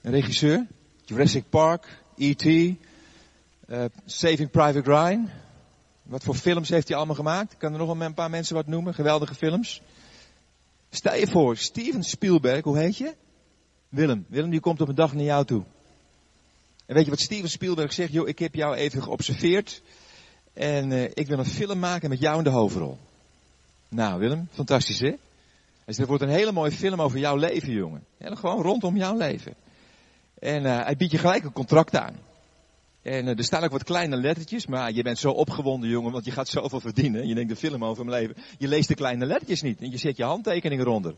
Een regisseur. Jurassic Park. E.T. Uh, Saving Private Ryan. Wat voor films heeft hij allemaal gemaakt? Ik kan er nog een paar mensen wat noemen. Geweldige films. Stel je voor, Steven Spielberg, hoe heet je? Willem. Willem die komt op een dag naar jou toe. En weet je wat Steven Spielberg zegt? Joh, ik heb jou even geobserveerd. En uh, ik wil een film maken met jou in de hoofdrol. Nou Willem, fantastisch hè? Dus het wordt een hele mooie film over jouw leven, jongen. Gewoon rondom jouw leven. En uh, hij biedt je gelijk een contract aan. En uh, er staan ook wat kleine lettertjes, maar je bent zo opgewonden, jongen, want je gaat zoveel verdienen. Je denkt de film over mijn leven. Je leest de kleine lettertjes niet en je zet je handtekening eronder.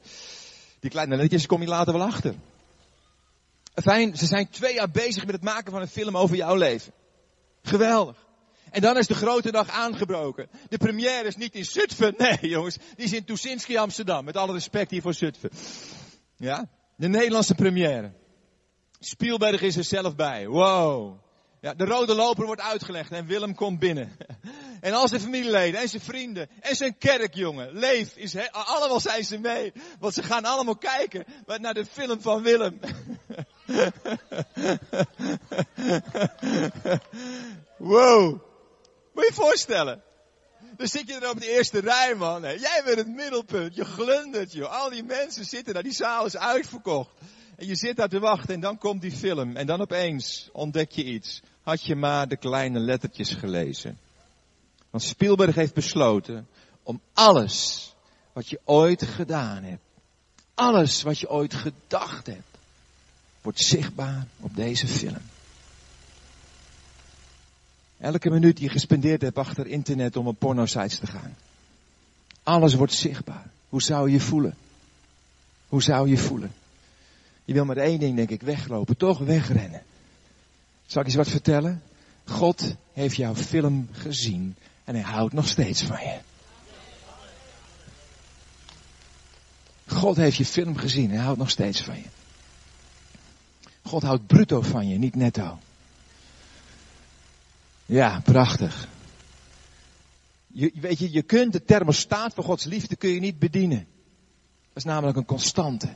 Die kleine lettertjes kom je later wel achter. Fijn, ze zijn twee jaar bezig met het maken van een film over jouw leven. Geweldig. En dan is de grote dag aangebroken. De première is niet in Zutphen. [laughs] Nee, jongens. Die is in Tuschinski Amsterdam. Met alle respect hier voor Zutphen. Ja? De Nederlandse première. Spielberg is er zelf bij. Wow. Ja, de rode loper wordt uitgelegd en Willem komt binnen. [laughs] En al zijn familieleden en zijn vrienden en zijn kerkjongen. Leef is allemaal zijn ze mee. Want ze gaan allemaal kijken naar de film van Willem. [laughs] [laughs] wow. Moet je je voorstellen. Dan zit je er op de eerste rij, man. Jij bent het middelpunt. Je glundert, joh. Al die mensen zitten daar. Die zaal is uitverkocht. En je zit daar te wachten en dan komt die film. En dan opeens ontdek je iets. Had je maar de kleine lettertjes gelezen. Want Spielberg heeft besloten om alles wat je ooit gedaan hebt. Alles wat je ooit gedacht hebt. Wordt zichtbaar op deze film. Elke minuut die je gespendeerd hebt achter internet om op pornosites te gaan. Alles wordt zichtbaar. Hoe zou je voelen? Hoe zou je voelen? Je wil maar één ding, denk ik, weglopen. Toch wegrennen. Zal ik eens wat vertellen? God heeft jouw film gezien en hij houdt nog steeds van je. God heeft je film gezien. Hij houdt nog steeds van je. God houdt bruto van je, niet netto. Ja, prachtig. Je, weet je, je kunt de thermostaat van Gods liefde kun je niet bedienen. Dat is namelijk een constante.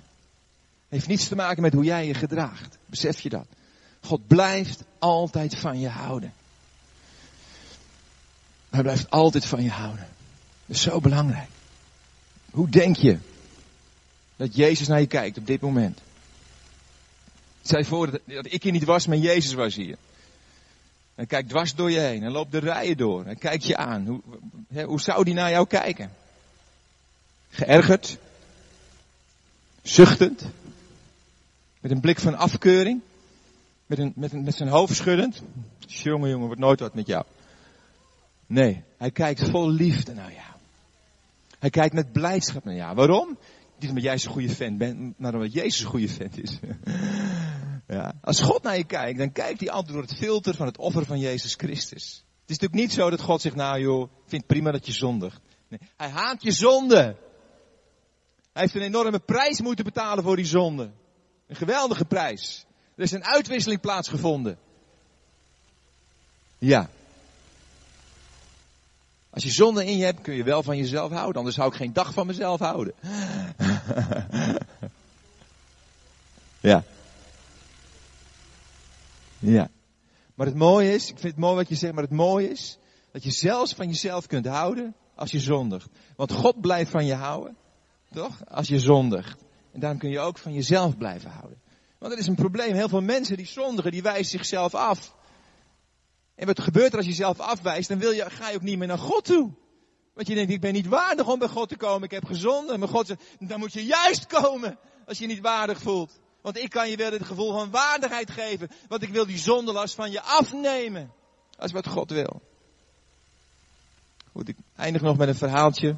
Heeft niets te maken met hoe jij je gedraagt. Besef je dat? God blijft altijd van je houden. Hij blijft altijd van je houden. Dat is zo belangrijk. Hoe denk je dat Jezus naar je kijkt op dit moment? Je voor dat ik hier niet was, maar Jezus was hier. Hij kijkt dwars door je heen. Hij loopt de rijen door. Hij kijkt je aan. Hoe, hoe zou die naar jou kijken? Geërgerd? Zuchtend? Met een blik van afkeuring? Met, een, met, een, met zijn hoofd schuddend? Jongen, jongen, wordt nooit wat met jou. Nee, hij kijkt vol liefde naar jou. Hij kijkt met blijdschap naar jou. Waarom? Niet omdat jij zo'n goede fan bent, maar omdat Jezus een goede fan is. [laughs] ja. Als God naar je kijkt, dan kijkt hij altijd door het filter van het offer van Jezus Christus. Het is natuurlijk niet zo dat God zegt, nou joh, vindt prima dat je zondigt. Nee, hij haat je zonde. Hij heeft een enorme prijs moeten betalen voor die zonde. Een geweldige prijs. Er is een uitwisseling plaatsgevonden. Ja. Als je zonde in je hebt, kun je wel van jezelf houden. Anders zou ik geen dag van mezelf houden. [laughs] ja. Ja. Maar het mooie is, ik vind het mooi wat je zegt, maar het mooie is dat je zelfs van jezelf kunt houden als je zondigt. Want God blijft van je houden, toch? Als je zondigt. En daarom kun je ook van jezelf blijven houden. Want dat is een probleem. Heel veel mensen die zondigen, die wijzen zichzelf af. En wat gebeurt er als je jezelf afwijst? Dan wil je, ga je ook niet meer naar God toe. Want je denkt, ik ben niet waardig om bij God te komen. Ik heb gezonden. Maar God zegt, dan moet je juist komen als je je niet waardig voelt. Want ik kan je wel het gevoel van waardigheid geven. Want ik wil die zondelast van je afnemen. Dat is wat God wil. Goed, ik eindig nog met een verhaaltje.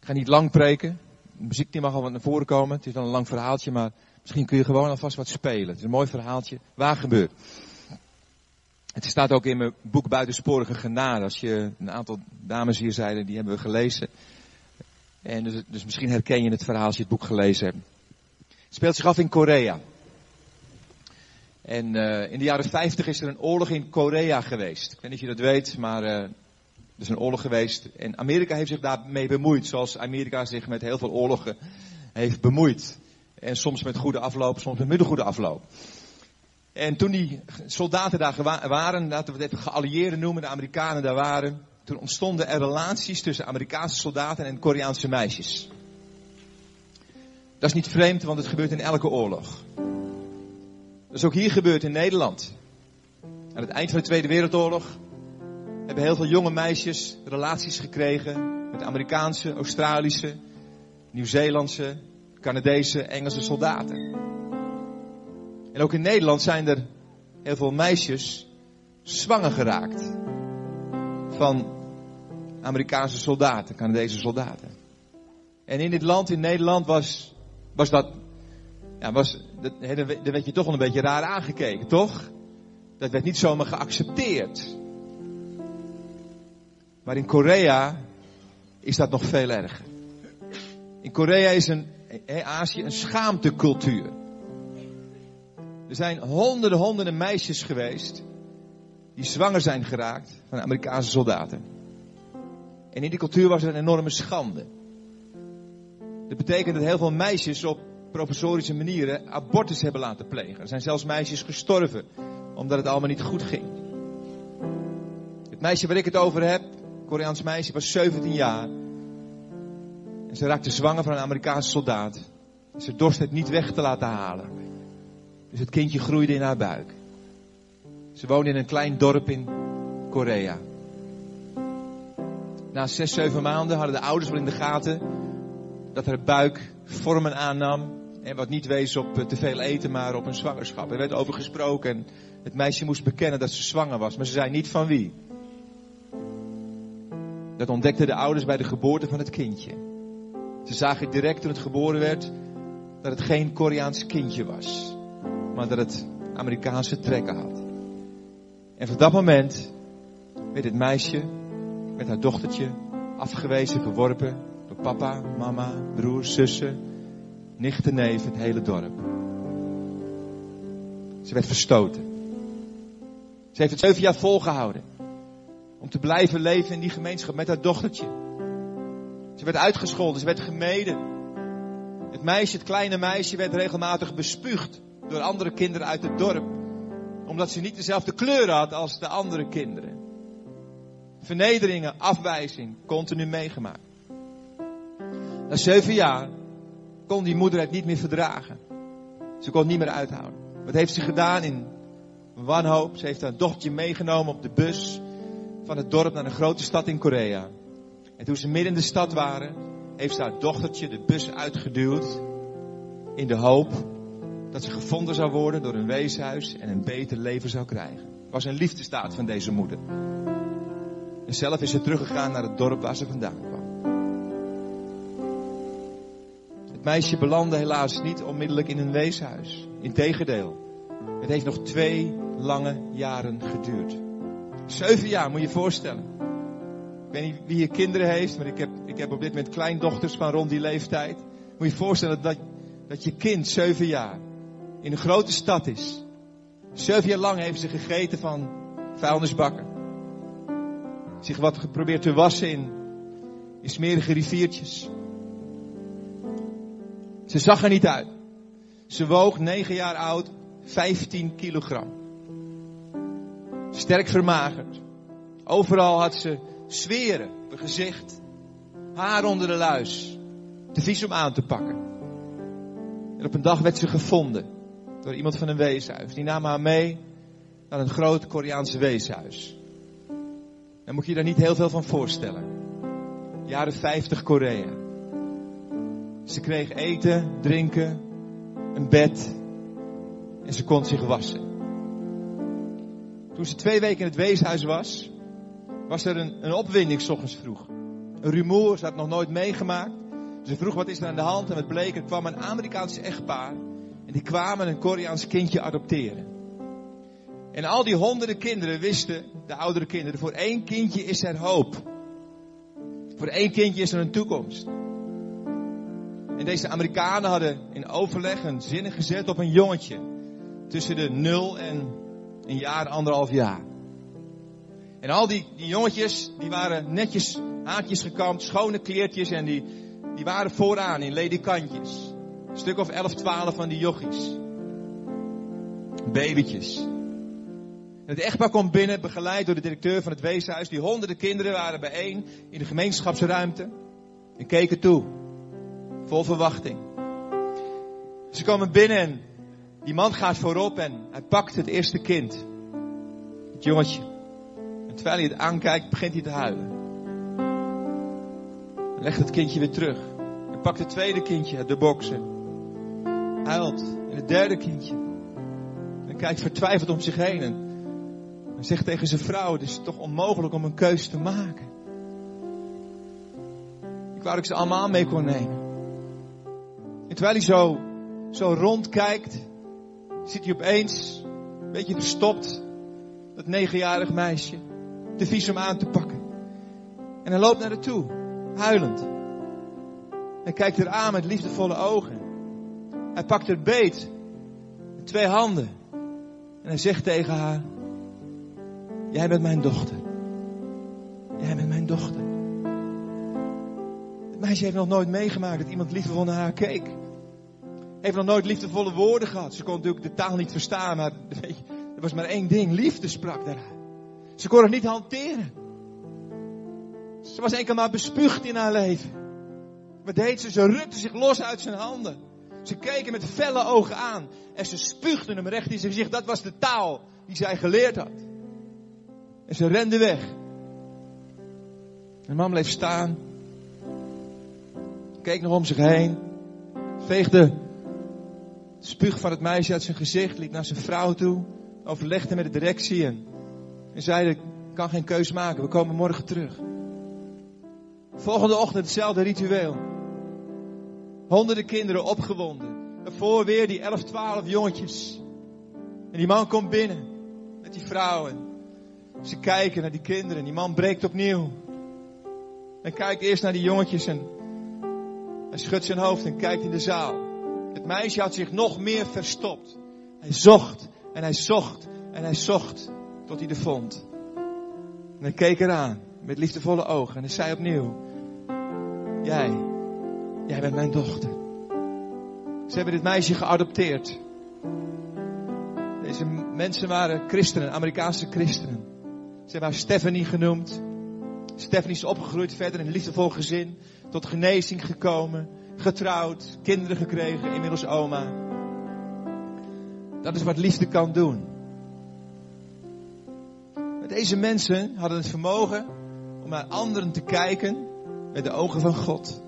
Ik ga niet lang preken. De muziek die mag al wat naar voren komen. Het is wel een lang verhaaltje, maar misschien kun je gewoon alvast wat spelen. Het is een mooi verhaaltje. Waar gebeurt. Het staat ook in mijn boek Buitensporige Genade. Als je een aantal dames hier zeiden, die hebben we gelezen. En dus, dus misschien herken je het verhaal als je het boek gelezen hebt. Speelt zich af in Korea. En uh, in de jaren 50 is er een oorlog in Korea geweest. Ik weet niet of je dat weet, maar uh, er is een oorlog geweest. En Amerika heeft zich daarmee bemoeid, zoals Amerika zich met heel veel oorlogen heeft bemoeid. En soms met goede afloop, soms met minder goede afloop. En toen die soldaten daar waren, laten we het geallieerden noemen, de Amerikanen daar waren, toen ontstonden er relaties tussen Amerikaanse soldaten en Koreaanse meisjes. Dat is niet vreemd, want het gebeurt in elke oorlog. Dat is ook hier gebeurd in Nederland. Aan het eind van de Tweede Wereldoorlog hebben heel veel jonge meisjes relaties gekregen met Amerikaanse, Australische, Nieuw-Zeelandse, Canadese, Engelse soldaten. En ook in Nederland zijn er heel veel meisjes zwanger geraakt van Amerikaanse soldaten, Canadese soldaten. En in dit land, in Nederland, was, was dat, ja, was, dat, daar werd je toch wel een beetje raar aangekeken, toch? Dat werd niet zomaar geaccepteerd. Maar in Korea is dat nog veel erger. In Korea is een, Azië een schaamtecultuur. Er zijn honderden, honderden meisjes geweest die zwanger zijn geraakt van Amerikaanse soldaten. En in die cultuur was er een enorme schande. Dat betekent dat heel veel meisjes op professorische manieren abortus hebben laten plegen. Er zijn zelfs meisjes gestorven omdat het allemaal niet goed ging. Het meisje waar ik het over heb, Koreaans meisje, was 17 jaar. En ze raakte zwanger van een Amerikaanse soldaat. Ze dorst het niet weg te laten halen. Dus het kindje groeide in haar buik. Ze woonde in een klein dorp in Korea. Na zes, zeven maanden hadden de ouders wel in de gaten dat haar buik vormen aannam. En wat niet wees op te veel eten, maar op een zwangerschap. Er werd over gesproken en het meisje moest bekennen dat ze zwanger was. Maar ze zei niet van wie. Dat ontdekten de ouders bij de geboorte van het kindje. Ze zagen direct toen het geboren werd dat het geen Koreaans kindje was maar dat het Amerikaanse trekken had. En van dat moment werd het meisje met haar dochtertje afgewezen, verworpen papa, mama, broers, zussen, nichten, neven, het hele dorp. Ze werd verstoten. Ze heeft het zeven jaar volgehouden. Om te blijven leven in die gemeenschap met haar dochtertje. Ze werd uitgescholden, ze werd gemeden. Het meisje, het kleine meisje, werd regelmatig bespuugd door andere kinderen uit het dorp. Omdat ze niet dezelfde kleur had als de andere kinderen. Vernederingen, afwijzing, continu meegemaakt. Na zeven jaar kon die moeder het niet meer verdragen. Ze kon het niet meer uithouden. Wat heeft ze gedaan in wanhoop? Ze heeft haar dochtertje meegenomen op de bus van het dorp naar een grote stad in Korea. En toen ze midden in de stad waren, heeft ze haar dochtertje de bus uitgeduwd. In de hoop dat ze gevonden zou worden door een weeshuis en een beter leven zou krijgen. Was een liefdestaat van deze moeder. En zelf is ze teruggegaan naar het dorp waar ze vandaan kwam. Het meisje belandde helaas niet onmiddellijk in een weeshuis. Integendeel, het heeft nog twee lange jaren geduurd. Zeven jaar, moet je je voorstellen. Ik weet niet wie hier kinderen heeft, maar ik heb, ik heb op dit moment kleindochters van rond die leeftijd. Moet je je voorstellen dat, dat je kind zeven jaar in een grote stad is. Zeven jaar lang heeft ze gegeten van vuilnisbakken. Zich wat geprobeerd te wassen in, in smerige riviertjes. Ze zag er niet uit. Ze woog negen jaar oud, 15 kilogram. Sterk vermagerd. Overal had ze zweren op gezicht. Haar onder de luis. Te vies om aan te pakken. En op een dag werd ze gevonden. Door iemand van een weeshuis. Die nam haar mee naar een groot Koreaans weeshuis. Daar moet je je daar niet heel veel van voorstellen. Jaren 50 Korea. Ze kreeg eten, drinken, een bed en ze kon zich wassen. Toen ze twee weken in het weeshuis was, was er een, een opwinding s ochtends vroeg. Een rumoer, ze had nog nooit meegemaakt. Ze vroeg wat is er aan de hand en het bleek, er kwam een Amerikaans echtpaar en die kwamen een Koreaans kindje adopteren. En al die honderden kinderen wisten, de oudere kinderen, voor één kindje is er hoop. Voor één kindje is er een toekomst. En deze Amerikanen hadden in overleg een zinnen gezet op een jongetje. Tussen de nul en een jaar, anderhalf jaar. En al die, jongetjes, die waren netjes haakjes gekamd, schone kleertjes en die, die waren vooraan in ledikantjes. Een stuk of 11, 12 van die jochies. Babytjes. Het echtpaar komt binnen, begeleid door de directeur van het weeshuis. Die honderden kinderen waren bijeen in de gemeenschapsruimte. En keken toe. Vol verwachting. Ze komen binnen en die man gaat voorop en hij pakt het eerste kind. Het jongetje. En terwijl hij het aankijkt, begint hij te huilen. Hij legt het kindje weer terug. Hij pakt het tweede kindje uit de boksen. Huilt. En het derde kindje. En kijkt vertwijfeld om zich heen. En hij zegt tegen zijn vrouw, het is toch onmogelijk om een keuze te maken. Ik wou dat ik ze allemaal mee kon nemen. En terwijl hij zo, zo rondkijkt, ziet hij opeens, een beetje verstopt, dat negenjarig meisje, te vies om aan te pakken. En hij loopt naar haar toe, huilend. Hij kijkt haar aan met liefdevolle ogen. Hij pakt haar beet, met twee handen. En hij zegt tegen haar, jij bent mijn dochter. Jij bent mijn dochter. Meisje heeft nog nooit meegemaakt dat iemand liefdevol naar haar keek heeft nog nooit liefdevolle woorden gehad. Ze kon natuurlijk de taal niet verstaan, maar weet je, er was maar één ding. Liefde sprak daaruit. Ze kon het niet hanteren. Ze was enkel maar bespuugd in haar leven. Wat deed ze? Ze rukte zich los uit zijn handen. Ze keken met felle ogen aan. En ze spuugden hem recht in zijn gezicht. Dat was de taal die zij geleerd had. En ze rende weg. En man bleef staan. Keek nog om zich heen. Veegde spuug van het meisje uit zijn gezicht, liep naar zijn vrouw toe, overlegde met de directie en, en zei: Ik kan geen keus maken, we komen morgen terug. Volgende ochtend hetzelfde ritueel. Honderden kinderen opgewonden. Daarvoor weer die 11, 12 jongetjes. En die man komt binnen met die vrouwen. Ze kijken naar die kinderen. Die man breekt opnieuw. En kijkt eerst naar die jongetjes en Hij schudt zijn hoofd en kijkt in de zaal. Het meisje had zich nog meer verstopt. Hij zocht en hij zocht en hij zocht tot hij de vond. En hij keek eraan met liefdevolle ogen en hij zei opnieuw: Jij, jij bent mijn dochter. Ze hebben dit meisje geadopteerd. Deze mensen waren christenen, Amerikaanse christenen. Ze hebben haar Stephanie genoemd. Stephanie is opgegroeid verder in een liefdevol gezin. Tot genezing gekomen. Getrouwd. Kinderen gekregen. Inmiddels oma. Dat is wat liefde kan doen. Deze mensen hadden het vermogen om naar anderen te kijken met de ogen van God.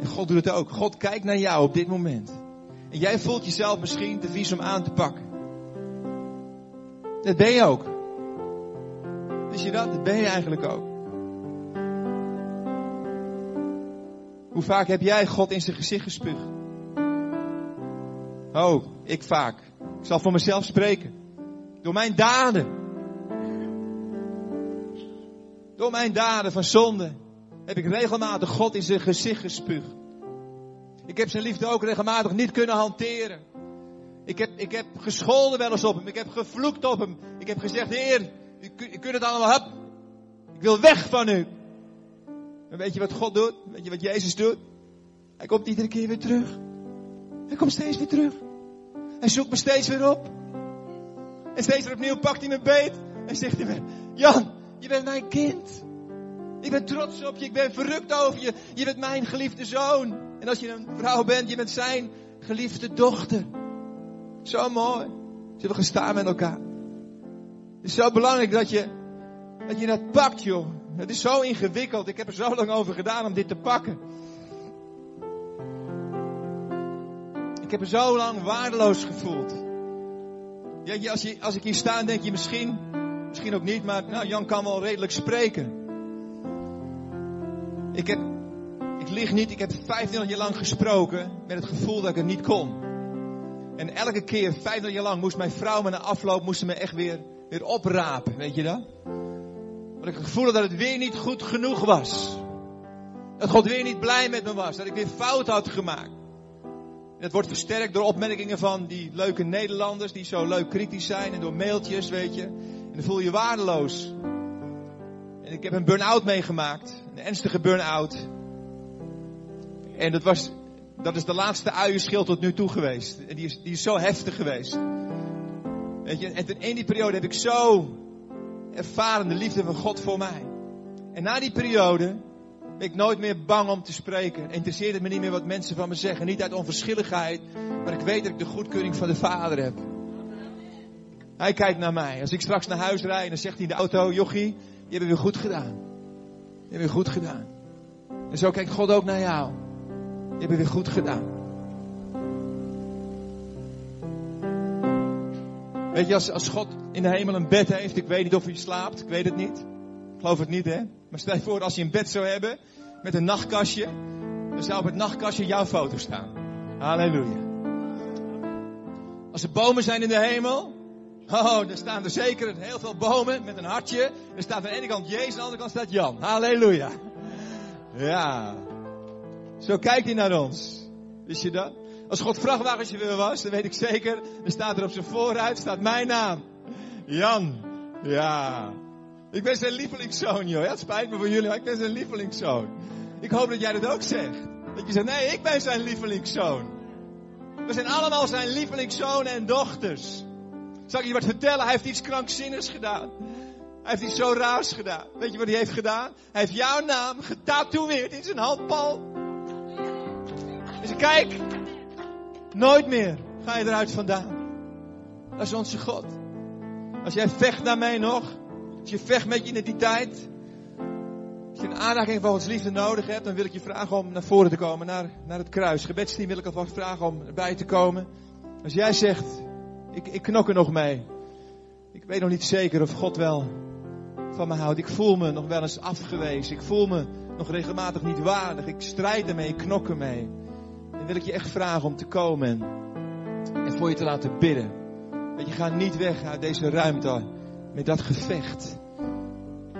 En God doet het ook. God kijkt naar jou op dit moment. En jij voelt jezelf misschien te vies om aan te pakken. Dat ben je ook. Wist je dat? Dat ben je eigenlijk ook. Hoe vaak heb jij God in zijn gezicht gespuugd? Oh, ik vaak. Ik zal voor mezelf spreken. Door mijn daden. Door mijn daden van zonde heb ik regelmatig God in zijn gezicht gespuugd. Ik heb zijn liefde ook regelmatig niet kunnen hanteren. Ik heb, ik heb gescholden wel eens op hem. Ik heb gevloekt op hem. Ik heb gezegd, Heer, u, u kunt het allemaal hebben. Ik wil weg van u. En weet je wat God doet? Weet je wat Jezus doet? Hij komt iedere keer weer terug. Hij komt steeds weer terug. Hij zoekt me steeds weer op. En steeds weer opnieuw pakt hij me beet. En zegt hij me, Jan, je bent mijn kind. Ik ben trots op je. Ik ben verrukt over je. Je bent mijn geliefde zoon. En als je een vrouw bent, je bent zijn geliefde dochter. Zo mooi. Zullen we gaan staan met elkaar? Het is zo belangrijk dat je, dat je dat pakt, joh. Het is zo ingewikkeld. Ik heb er zo lang over gedaan om dit te pakken. Ik heb er zo lang waardeloos gevoeld. Ja, als, je, als ik hier sta, denk je misschien, misschien ook niet, maar nou, Jan kan wel redelijk spreken. Ik heb, ik lig niet, ik heb 25 jaar lang gesproken met het gevoel dat ik het niet kon. En elke keer, 25 jaar lang, moest mijn vrouw me na afloop moest me echt weer, weer oprapen, weet je dat? Want ik gevoel dat het weer niet goed genoeg was. Dat God weer niet blij met me was. Dat ik weer fout had gemaakt. En dat wordt versterkt door opmerkingen van die leuke Nederlanders die zo leuk kritisch zijn. En door mailtjes, weet je. En dan voel je je waardeloos. En ik heb een burn-out meegemaakt. Een ernstige burn-out. En dat was, dat is de laatste uienschil tot nu toe geweest. En die is, die is zo heftig geweest. Weet je, en in die periode heb ik zo ervaren de liefde van God voor mij. En na die periode ben ik nooit meer bang om te spreken. Interesseert het me niet meer wat mensen van me zeggen. Niet uit onverschilligheid, maar ik weet dat ik de goedkeuring van de Vader heb. Hij kijkt naar mij. Als ik straks naar huis rijd, dan zegt hij in de auto, jochie, je hebt weer goed gedaan. Je hebt weer goed gedaan. En zo kijkt God ook naar jou. Je hebt weer goed gedaan. Weet je, als, als God in de hemel een bed heeft, ik weet niet of hij slaapt, ik weet het niet. Ik geloof het niet, hè. Maar stel je voor, als je een bed zou hebben, met een nachtkastje, dan zou op het nachtkastje jouw foto staan. Halleluja. Als er bomen zijn in de hemel, oh, dan staan er zeker heel veel bomen met een hartje. Er staat aan de ene kant Jezus, aan de andere kant staat Jan. Halleluja. Ja. Zo kijkt hij naar ons. Wist je dat? Als God vrachtwagenchauffeur was, dan weet ik zeker, dan staat er op zijn vooruit, staat mijn naam. Jan. Ja. Ik ben zijn lievelingszoon, joh. Ja, het spijt me voor jullie, maar ik ben zijn lievelingszoon. Ik hoop dat jij dat ook zegt. Dat je zegt, nee, ik ben zijn lievelingszoon. We zijn allemaal zijn lievelingszonen en dochters. Zal ik je wat vertellen? Hij heeft iets krankzinnigs gedaan. Hij heeft iets zo raars gedaan. Weet je wat hij heeft gedaan? Hij heeft jouw naam getatoeëerd in zijn handpal. Dus kijk, nooit meer ga je eruit vandaan. Dat is onze God. Als jij vecht naar mij nog, als je vecht met je identiteit, als je een aanraking van Gods liefde nodig hebt, dan wil ik je vragen om naar voren te komen, naar, naar het kruis. Gebedsteam wil ik alvast vragen om erbij te komen. Als jij zegt, ik, ik knok er nog mee. Ik weet nog niet zeker of God wel van me houdt. Ik voel me nog wel eens afgewezen. Ik voel me nog regelmatig niet waardig. Ik strijd ermee, ik knok ermee. Dan wil ik je echt vragen om te komen en, voor je te laten bidden. Dat je gaat niet weg uit deze ruimte met dat gevecht.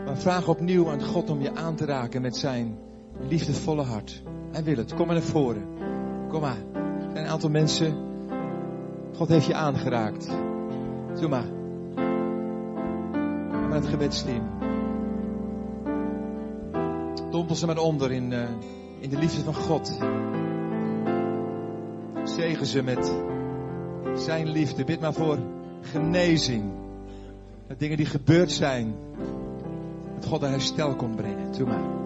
Maar vraag opnieuw aan God om je aan te raken met zijn liefdevolle hart. Hij wil het. Kom maar naar voren. Kom maar. Er zijn een aantal mensen. God heeft je aangeraakt. Doe maar. Kom maar het gebedsteam. Dompel ze maar onder in, uh, in de liefde van God. Zegen ze met zijn liefde. Bid maar voor genezing. Met dingen die gebeurd zijn. Dat God een herstel kon brengen. Doe maar.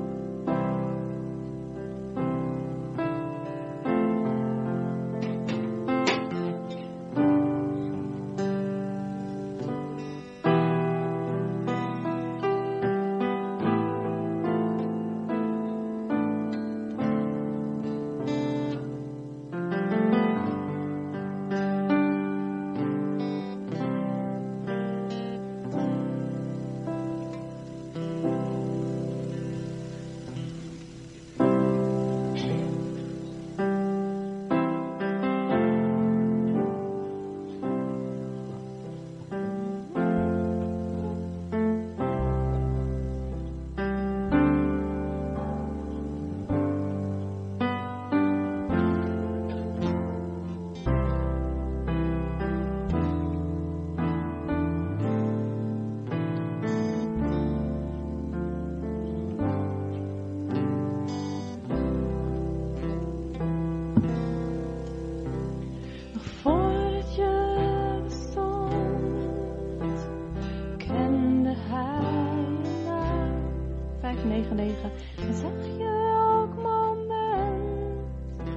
599. En zag je elk moment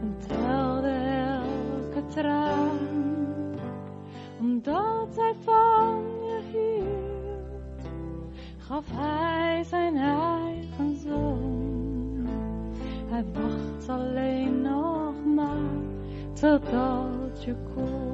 en telde elke traan, omdat hij van je hield, gaf hij zijn eigen zoon. Hij wacht alleen nog maar totdat je komt.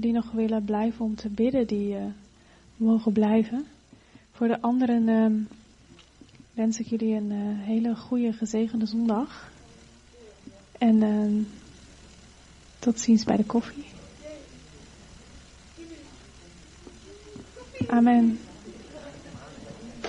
Die nog willen blijven om te bidden, die uh, mogen blijven. Voor de anderen ehm, wens ik jullie een uh, hele goede, gezegende zondag. En ehm, tot ziens bij de koffie. Amen.